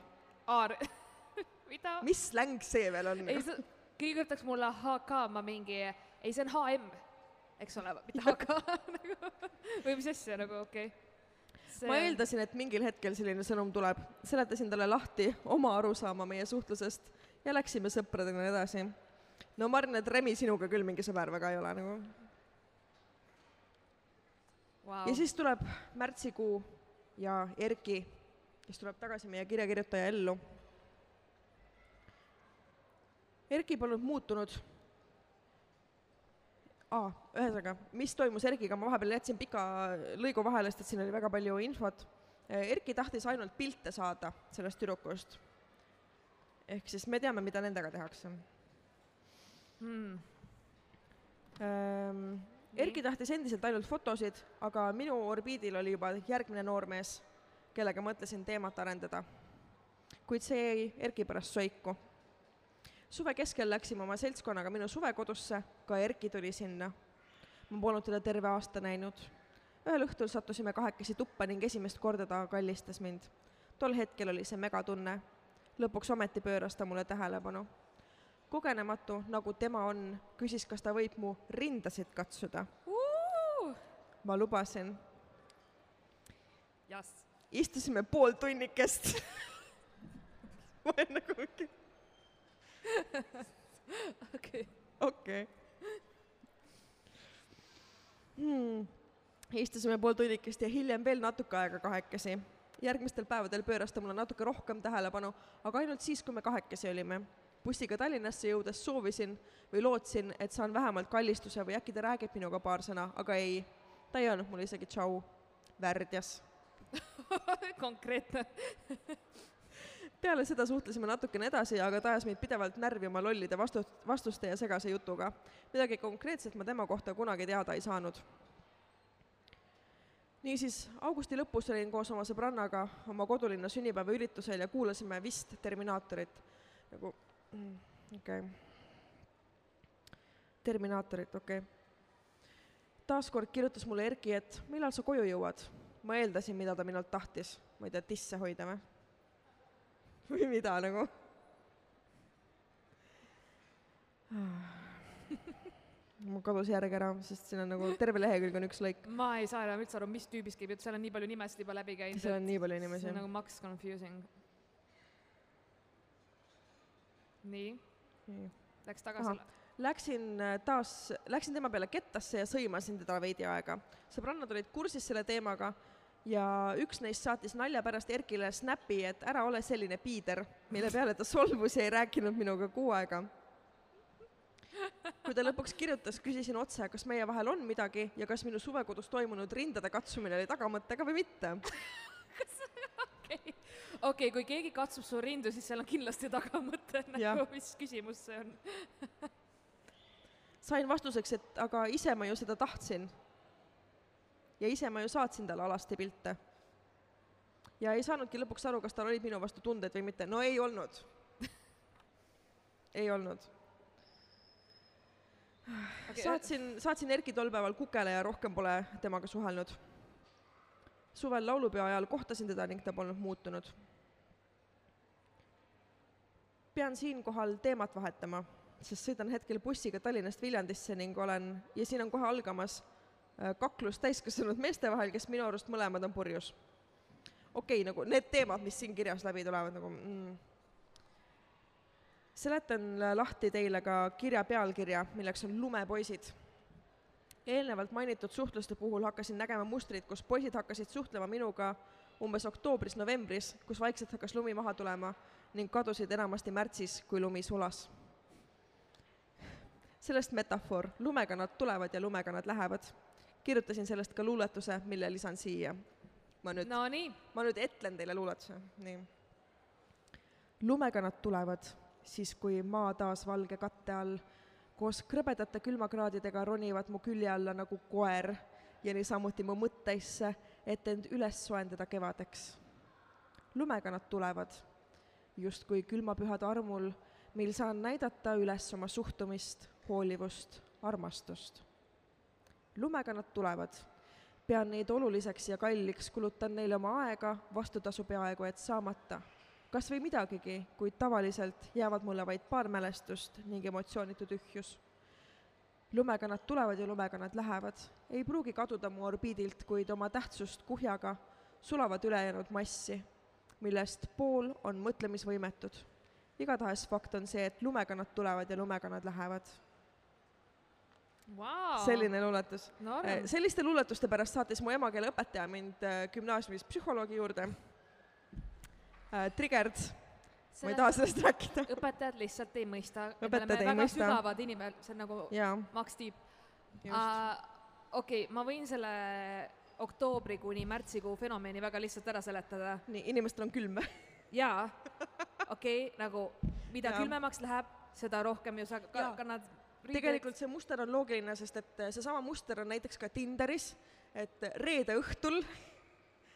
Aar, [laughs] mida? mis släng see veel on? ei, sa, keegi kirjutaks mulle HK, ma mingi, ei, see on HM, eks ole, mitte HK nagu [laughs] või mis asja nagu, okei okay.. ma eeldasin, et mingil hetkel selline sõnum tuleb, seletasin talle lahti oma arusaama meie suhtlusest ja läksime sõpradena edasi. no ma arvan, et Remi sinuga küll mingi sõber väga ei ole nagu. wow. ja siis tuleb märtsikuu ja Erki, kes tuleb tagasi meie kirjakirjutaja ellu. Erki polnud muutunud aa, ühesõnaga, mis toimus Erkiga, ma vahepeal jätsin pika lõigu vahele, sest et siin oli väga palju infot. Erki tahtis ainult pilte saada sellest tüdrukust. ehk siis me teame, mida nendega tehakse hmm.. ähm,. Erki tahtis endiselt ainult fotosid, aga minu orbiidil oli juba järgmine noormees, kellega mõtlesin teemat arendada. kuid see jäi Erki pärast soiku. Suve keskel läksime oma seltskonnaga minu suvekodusse, ka Erki tuli sinna. ma polnud teda terve aasta näinud. ühel õhtul sattusime kahekesi tuppa ning esimest korda ta kallistas mind. tol hetkel oli see megatunne. lõpuks ometi pööras ta mulle tähelepanu kogenematu, nagu tema on, küsis, kas ta võib mu rindasid katsuda. Ma lubasin. Istusime pool tunnikest. [laughs] ma olen nagu mingi, okei. okei hmm.. istusime pool tunnikest ja hiljem veel natuke aega kahekesi. järgmistel päevadel pööras ta mulle natuke rohkem tähelepanu, aga ainult siis, kui me kahekesi olime. bussiga Tallinnasse jõudes soovisin või lootsin, et saan vähemalt kallistuse või äkki ta räägib minuga paar sõna, aga ei, ta ei öelnud mulle isegi tšau, värdjas [laughs] konkreetne. Peale seda suhtlesime natukene edasi, aga ta ajas meid pidevalt närvi oma lollide vastu-, vastuste ja segase jutuga. midagi konkreetset ma tema kohta kunagi teada ei saanud. niisiis, augusti lõpus olin koos oma sõbrannaga oma kodulinna sünnipäevaüritusel ja kuulasime vist Terminaatorit nagu, okei okay.. Terminaatorit, okei okay.. taaskord kirjutas mulle Erki, et millal sa koju jõuad. ma eeldasin, mida ta minult tahtis, ma ei tea, tisse hoida või? Või mida nagu? mul kadus järg ära, sest siin on nagu terve lehekülg on üks lõik, ma ei saa enam üldse aru, mis tüübist käib jutt, seal on nii palju nimesid juba läbi käinud. seal on nii palju inimesi see on. nagu max confusing. nii, läks tagasi. Läksin äh, taas, läksin tema peale kettasse ja sõimasin teda veidi aega. sõbrannad olid kursis selle teemaga ja üks neist saatis nalja pärast Erkile snappi, et ära ole selline piider, mille peale ta solvus ja ei rääkinud minuga kuu aega. kui ta lõpuks kirjutas, küsisin otse, kas meie vahel on midagi ja kas minu suvekodus toimunud rindade katsumine oli tagamõttega või mitte. okei, okei, kui keegi katsub su rindu, siis seal on kindlasti tagamõte, nagu mis küsimus see on. sain vastuseks, et aga ise ma ju seda tahtsin. Ja ise ma ju saatsin talle alasti pilte. ja ei saanudki lõpuks aru, kas tal olid minu vastu tunded või mitte, no ei olnud [laughs] ei olnud okay. saatsin, saatsin Erki tol päeval kukele ja rohkem pole temaga suhelnud. suvel laulupeo ajal kohtasin teda ning ta polnud muutunud. pean siinkohal teemat vahetama, sest sõidan hetkel bussiga Tallinnast Viljandisse ning olen, ja siin on kohe algamas kaklus täiskasvanud meeste vahel, kes minu arust mõlemad on purjus. okei okay,, nagu need teemad, mis siin kirjas läbi tulevad, nagu mm, seletan lahti teile ka kirja pealkirja, milleks on Lumepoisid. eelnevalt mainitud suhtluste puhul hakkasin nägema mustrit, kus poisid hakkasid suhtlema minuga umbes oktoobris-novembris, kus vaikselt hakkas lumi maha tulema ning kadusid enamasti märtsis, kui lumi sulas. sellest metafoor, lumega nad tulevad ja lumega nad lähevad. Kirjutasin sellest ka luuletuse, mille lisan siia. ma nüüd no,, ma nüüd etlen teile luuletuse, nii. lumega nad tulevad siis kui maa taas valge katte all koos krõbedate külmakraadidega ronivad mu külje alla nagu koer ja niisamuti mu mõtteisse, et end üles soojendada kevadeks. lumega nad tulevad, justkui külmapühade armul, mil saan näidata üles oma suhtumist, hoolivust, armastust. Lumega nad tulevad, pean neid oluliseks ja kalliks, kulutan neile oma aega, vastutasu peaaegu et saamata kas või midagigi, kuid tavaliselt jäävad mulle vaid paar mälestust ning emotsioonitu tühjus. lumega nad tulevad ja lumega nad lähevad, ei pruugi kaduda mu orbiidilt, kuid oma tähtsust kuhjaga sulavad ülejäänud massi, millest pool on mõtlemisvõimetud. igatahes fakt on see, et lumega nad tulevad ja lumega nad lähevad wow.. selline luuletus no,. selliste luuletuste pärast saatis mu emakeeleõpetaja mind äh, gümnaasiumis psühholoogi juurde äh, triggered ma ei taha sellest rääkida. õpetajad lihtsalt ei mõista. õpetajad ei väga mõista. sügavad inimesed, see on nagu Jaa. Max Tiib uh,. okei ma võin selle oktoobri kuni märtsikuu fenomeni väga lihtsalt ära seletada. nii, inimestel on külm jaa, okei okay,, nagu mida ja. külmemaks läheb, seda rohkem ju sa ka, kannad. Tegelikult see muster on loogiline, sest et seesama muster on näiteks ka Tinderis, et reede õhtul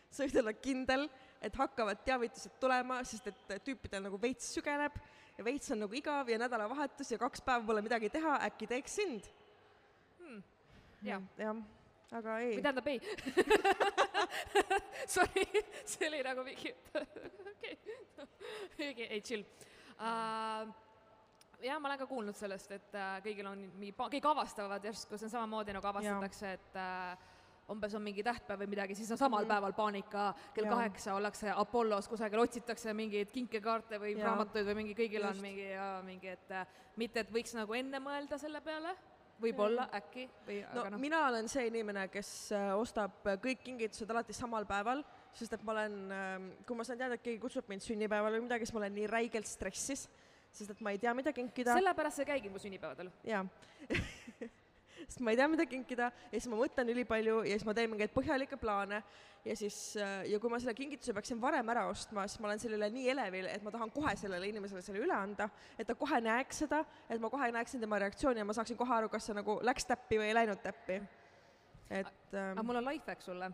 sa võid olla kindel, et hakkavad teavitused tulema, sest et tüüpidel nagu veits sügeneb ja veits on nagu igav ja nädalavahetus ja kaks päeva pole midagi teha, äkki teeks sind hmm.? jah. jah, aga ei. või tähendab ei [laughs] Sorry, see oli nagu mingi [laughs] okei, [laughs] okei, ei chill uh, jah, ma olen ka kuulnud sellest, et uh, kõigil on mingi, kõik avastavad järsku, see on samamoodi nagu avastatakse, et uh, umbes on mingi tähtpäev või midagi, siis on samal mm päeval paanika, kell ja. kaheksa ollakse Apollos kusagil, otsitakse mingeid kinkekaarte või ja. raamatuid või mingi, kõigil Just. on mingi ja mingi, et äh, mitte, et võiks nagu enne mõelda selle peale, võib-olla äkki või no, aga noh. mina olen see inimene, kes äh, ostab kõik kingitused alati samal päeval, sest et ma olen, ähm, kui ma saan teada, et keegi kutsub mind sünnipäevale või midagi, siis ma olen nii räigelt stressis, sest et ma ei tea, mida kinkida. sellepärast sa käigi mu sünnipäevadel. jaa [laughs] sest ma ei tea, mida kinkida ja siis ma mõtlen ülipalju ja siis ma teen mingeid põhjalikke plaane ja siis, äh, ja kui ma selle kingituse peaksin varem ära ostma, siis ma olen selle üle nii elevil, et ma tahan kohe sellele inimesele selle üle anda, et ta kohe näeks seda, et ma kohe näeksin tema reaktsiooni ja ma saaksin kohe aru, kas see nagu läks täppi või ei läinud täppi. et ähm, aga mul on life hack sulle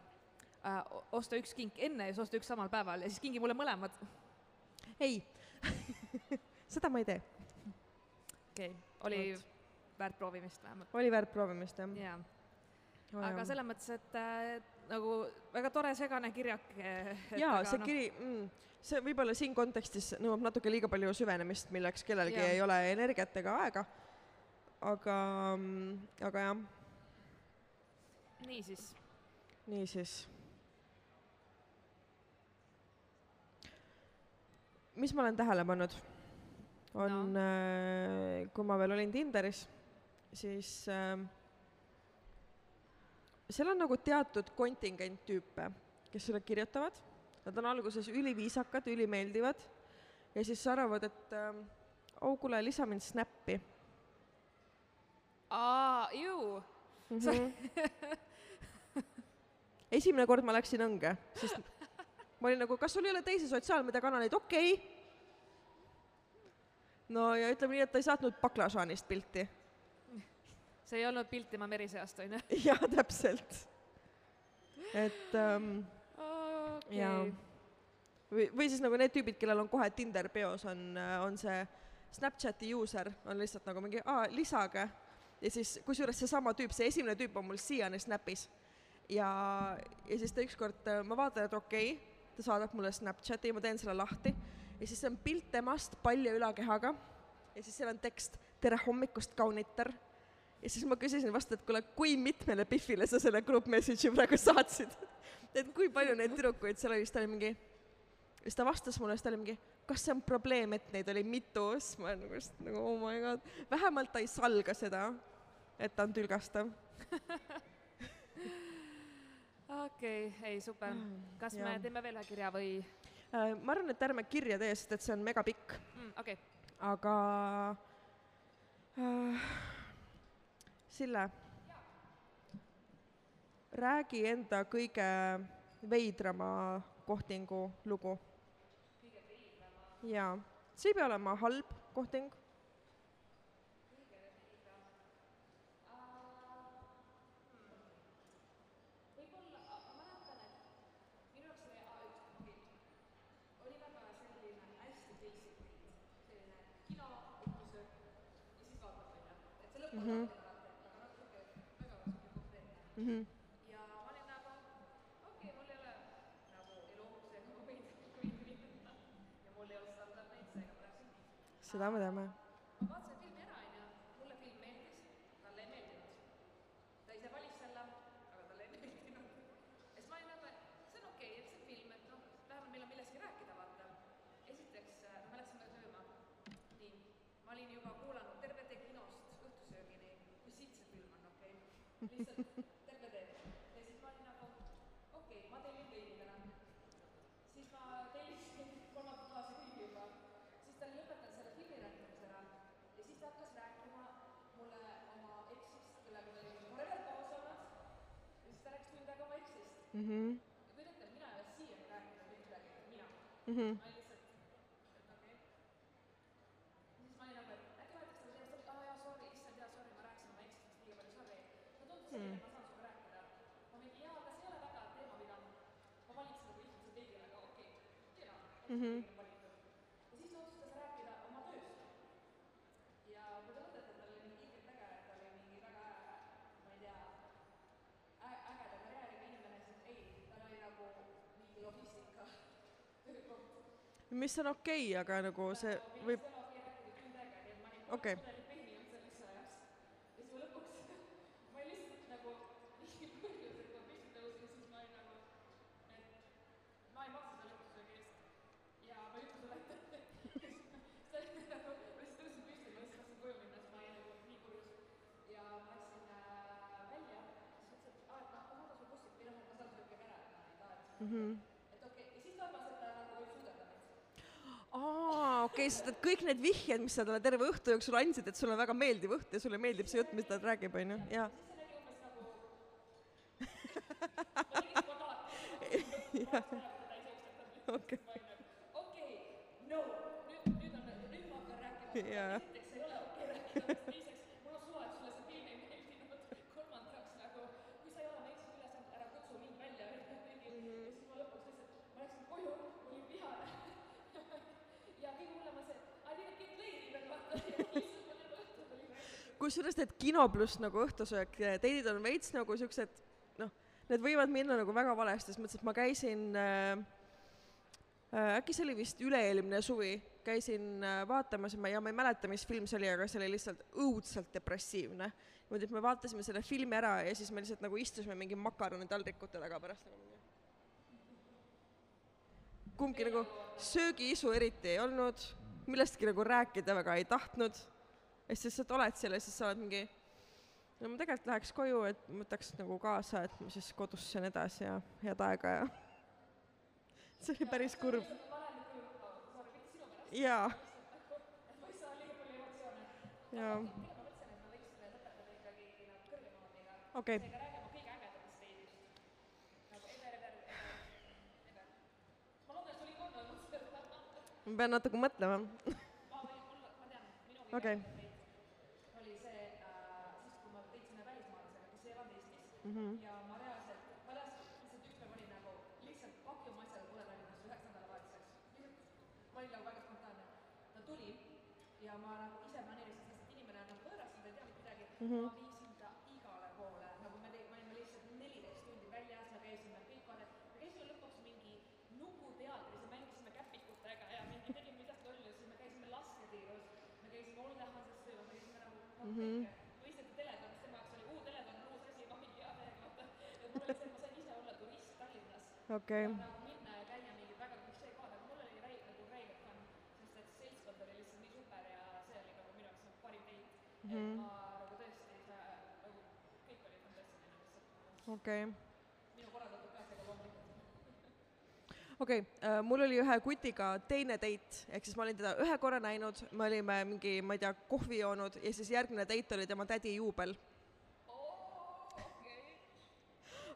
äh,. osta üks kink enne ja siis osta üks samal päeval ja siis kingi mulle mõlemad. ei [laughs] seda ma ei tee. okei okay., oli Oot väärt proovimist vähemalt. oli väärt proovimist, jah? jaa. aga selles mõttes, et äh, nagu väga tore segane kirjake. jaa, see no... kiri mm,, see võib-olla siin kontekstis nõuab natuke liiga palju süvenemist, milleks kellelgi ja. ei ole energiat ega aega. aga, mm, aga jah. niisiis. niisiis. mis ma olen tähele pannud, on no., äh, kui ma veel olin Tinderis siis äh, seal on nagu teatud kontingent tüüpe, kes sulle kirjutavad, nad on alguses üliviisakad, ülimeeldivad ja siis arvavad, et äh, oh kuule, lisa mind Snappi. aa, ju. -hmm. esimene kord ma läksin õnge, sest ma olin nagu, kas sul ei ole teisi sotsiaalmeediakanaleid, okei okay.. No ja ütleme nii, et ta ei saatnud baklažaanist pilti [laughs] see ei olnud pilt tema meriseast, on ju? [laughs] jah, täpselt. et ähm, okei jaa. või, või siis nagu need tüübid, kellel on kohe Tinder peos, on, on see Snapchati user on lihtsalt nagu mingi, aa, lisage. ja siis, kusjuures seesama tüüp, see esimene tüüp on mul siiani Snapis. ja, ja siis ta ükskord, ma vaatan, et okei okay,, ta saadab mulle Snapchati, ma teen selle lahti ja siis on pilt temast palja ülakehaga ja siis seal on tekst tere hommikust, kaunitar. ja siis ma küsisin vastu, et kuule, kui mitmele Biffile sa selle group message'i praegu saatsid? [laughs] et kui palju neid tüdrukuid seal oli, siis ta oli mingi, siis ta vastas mulle, siis ta oli mingi, kas see on probleem, et neid oli mitu, siis ma nagu nagu oh my god, vähemalt ta ei salga seda, et ta on tülgastav. [laughs] okei, ei super. kas me jaa. teeme veel ühe kirja või ma arvan, et ärme kirja tee, sest et see on megapikk, mm,? okei, aga äh, Sille, räägi enda kõige veidrama kohtingu lugu. jaa, see ei pea olema halb kohting. Mhm. ja ma olin nagu, okei okay,, mul ei ole nagu eluohutuse ega võid, võid viidata ja mul ei olnud standardneid, seega ma läksin. seda me teame. ma vaatasin filmi ära, onju, mulle film meeldis, talle ei meeldinud. ta ise valis selle, aga talle ei meeldinud. ja siis ma olin nagu, et see on okei okay,, et see on film, et noh, vähemalt meil on millestki rääkida, vaata. esiteks, me läksime sööma. nii, ma olin juba kuulanud terve tee kinost õhtusöögini, kui sitt see film on, okei okay.. lihtsalt terve tee. ja siis ma olin nagu, okei okay,, ma tellin veini täna. siis ma tellisin kolmandat klaasi veini juba. siis ta oli lõpetanud selle filmi rääkimise ära ja siis hakkas rääkima mulle oma eksist, kellega ta oli forever koos olnud. ja siis ta rääkis tund aega oma eksist. Mhm, ja kujutate, mina ei ole siiani rääkinud mitte midagi, mina. mhm. ma olin lihtsalt, et okei okay.. siis ma olin nagu, et äkki vahetaks talle teemast, et aa jaa, sorry, issand jaa, sorry, ma rääkisin oma eksist liiga palju, sorry. no tundus selline, et ma saan sinuga rääkida. ma mingi jaa, aga see ei ole väga teema, mida ma valiksin nagu esimese teigile, aga okei okay., kena Mhm. valitud. ja siis ta otsustas rääkida oma tööst. ja kui te mõtlete, et tal oli mingi ilgelt äge, et ta oli mingi väga, ma ei tea, ägeda karjääriga inimene, siis ei, tal oli nagu mingi logistika töökoht mis on okei okay,, aga nagu see võib, okei, et okei, ja siis ta arvas, et ta nagu võib suudelda mind. aa, okei okay,, sest et kõik need vihjed, mis sa talle terve õhtu jooksul andsid, et sul on väga meeldiv õhtu ja sulle meeldib see jutt, mis ta räägib, onju, jaa. [laughs] okei, okei, no nüüd, nüüd on, nüüd ma hakkan rääkima. jaa, esiteks ei ole okei rääkida, teiseks [laughs] mul on suva, et sulle see film ei meeldinud, kolmandaks nagu kui sa ei ole oma eksist üle saanud, ära kutsu mind välja, ja siis ma lõpuks lihtsalt, ma läksin koju, ma olin vihane. ja kõige hullem on see, I didn't get laid even vaata, ja lihtsalt ma terve õhtu olin väike. Kusjuures need kino pluss nagu õhtusöök, teidid on veits nagu siuksed, noh, need võivad minna nagu väga valesti, selles mõttes, et ma käisin äh, äkki see oli vist üle-eelmine suvi, käisin äh, vaatamas ja ma, ja ma ei mäleta, mis film see oli, aga see oli lihtsalt õudselt depressiivne. niimoodi, et me vaatasime selle filmi ära ja siis me lihtsalt nagu istusime mingi makaronitaldrikute taga pärast nagu mingi kumbki nagu söögiisu eriti ei olnud, millestki nagu rääkida väga ei tahtnud ja siis lihtsalt oled seal ja siis sa oled mingi no ma tegelikult läheks koju, et võtaks nagu kaasa, et ma siis kodus söön edasi ja head aega ja [laughs] see oli päris kurb. jaa. jaa. okei, ma pean natuke mõtlema. [laughs] okei, oli mm. -hmm. ja ma reaalselt, ma reaalselt lihtsalt ükspäev olin nagu lihtsalt paki oma asjaga poole läinud ennast üheks nädalavahetuseks. ma olin nagu väga spontaanne. ta tuli ja ma nagu ise planeerisin, sest inimene on nagu võõras, ta ei tea mitte midagi mm. -hmm. ma viisin ta igale poole, nagu me tegime, me olime lihtsalt neliteist tundi väljas, me käisime kõik korrad, me käisime lõpuks mingi nukuteatris ja mängisime käpikutega ja mingi tegime midagi lolli, siis me käisime lastetiirus, me käisime Olde Hansas söömas, me käisime nagu noh mm -hmm., kõike kõik oli fantastiline lihtsalt. okei minu korraldatud seega loomulikult. okei okay,, mul oli ühe kutiga teine date, ehk siis ma olin teda ühe korra näinud, me olime mingi, ma ei tea, kohvi joonud ja siis järgmine date oli tema tädi juubel.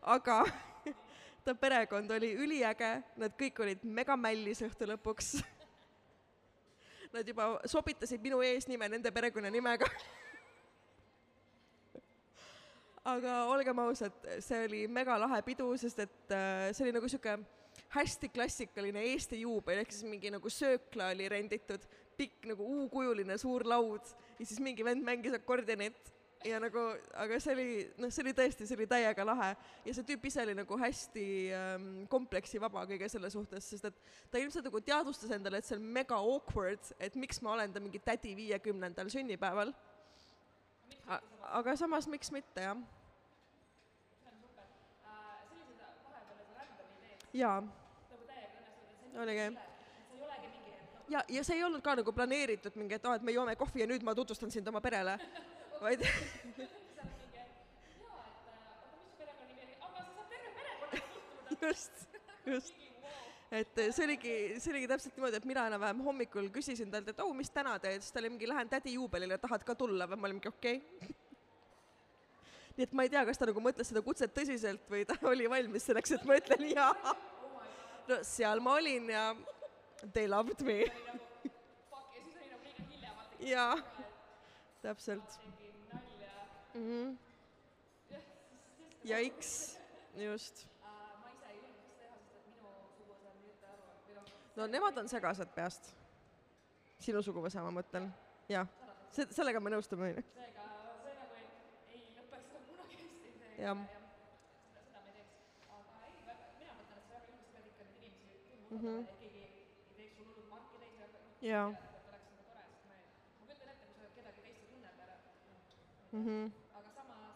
aga ta perekond oli üliäge, nad kõik olid megamällis õhtu lõpuks. Nad juba sobitasid minu eesnime nende perekonnanimega. aga olgem ausad, see oli megalahe pidu, sest et äh, see oli nagu sihuke hästi klassikaline Eesti juubel, ehk siis mingi nagu söökla oli renditud, pikk nagu U-kujuline suur laud ja siis mingi vend mängis akordionit ja nagu, aga see oli, noh, see oli tõesti, see oli täiega lahe ja see tüüp ise oli nagu hästi ähm, kompleksivaba kõige selle suhtes, sest et ta ilmselt nagu teadvustas endale, et see on mega awkward, et miks ma olen ta mingi tädi viiekümnendal sünnipäeval. aga samas, miks mitte, jah. jaa Oligi. ja, ja see ei olnud ka nagu planeeritud mingi, et aa, et me joome kohvi ja nüüd ma tutvustan sind oma perele, vaid jaa, just, just. et see oligi, see oligi täpselt niimoodi, et mina enam-vähem hommikul küsisin talt, et oh, mis täna teed, siis ta oli mingi, lähen tädi juubelile, tahad ka tulla või, ma olin mingi okei okay.. nii et ma ei tea, kas ta nagu mõtles seda kutset tõsiselt või ta oli valmis selleks, et ma ütlen jaa. no seal ma olin ja they loved me Fuck, ja mm. -hmm. Jaiks, just. Uh, ma ise ei julge seda teha, sest et minu suguvõsa on nüüd noh, no nemad on segased peast. sinu suguvõsa, ma mõtlen, jah. see, sellega me nõustume, onju. seega see nagu ei, ei lõpe seda kunagi hästi, seega Jah. aga et tundma mm, -hmm. et keegi ei teeks sul hullult marki täis ja noh, et oleks nagu tore, sest ma ei, ma kujutan ette, kui sa kedagi teist ei tunne peale, noh,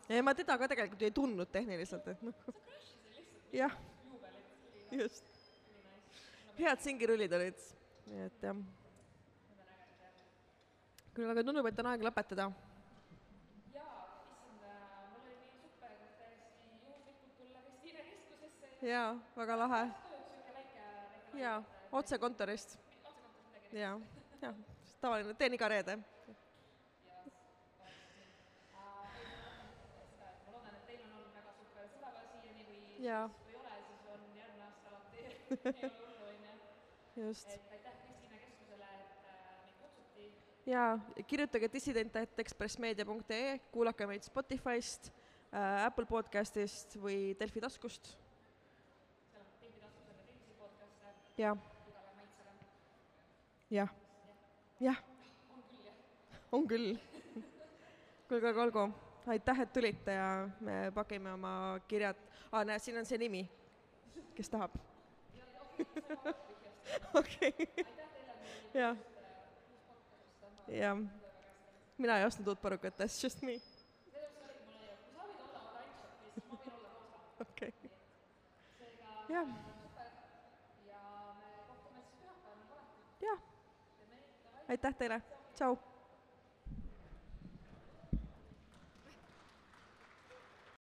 ja ma teda ka tegelikult ei tundnud tehniliselt, et noh, jah, just. head singirullid olid, nii et jah. küll aga tundub, et on aeg lõpetada. jaa, jaa, väga lahe. jaa, otse kontorist. jaa, jah, tavaline, teen iga reede. seda, et ma loodan, et teil on olnud väga super sõbrapäev Jaa. kui ei ole, siis on järgmine aasta alati hullu, onju. just. et aitäh Kristiine keskusele, et äh, meid kutsuti. jaa, kirjutage dissident.ekspressmeedia.ee, kuulake meid Spotify'st äh,, Apple podcast'ist või Delfi taskust. seal on Delfi taskus on ka teisi podcast'e jah, igale maitsele. jah, jah, on küll jah. on küll. [laughs] kuulge, aga olgu, aitäh, et tulite ja me pakime oma kirjad. Ah,, näe, siin on see nimi, kes tahab. [laughs] okei, jah, jah, mina ei ostnud uut parukat, that's just me, okei. Jah, jah, aitäh teile, tšau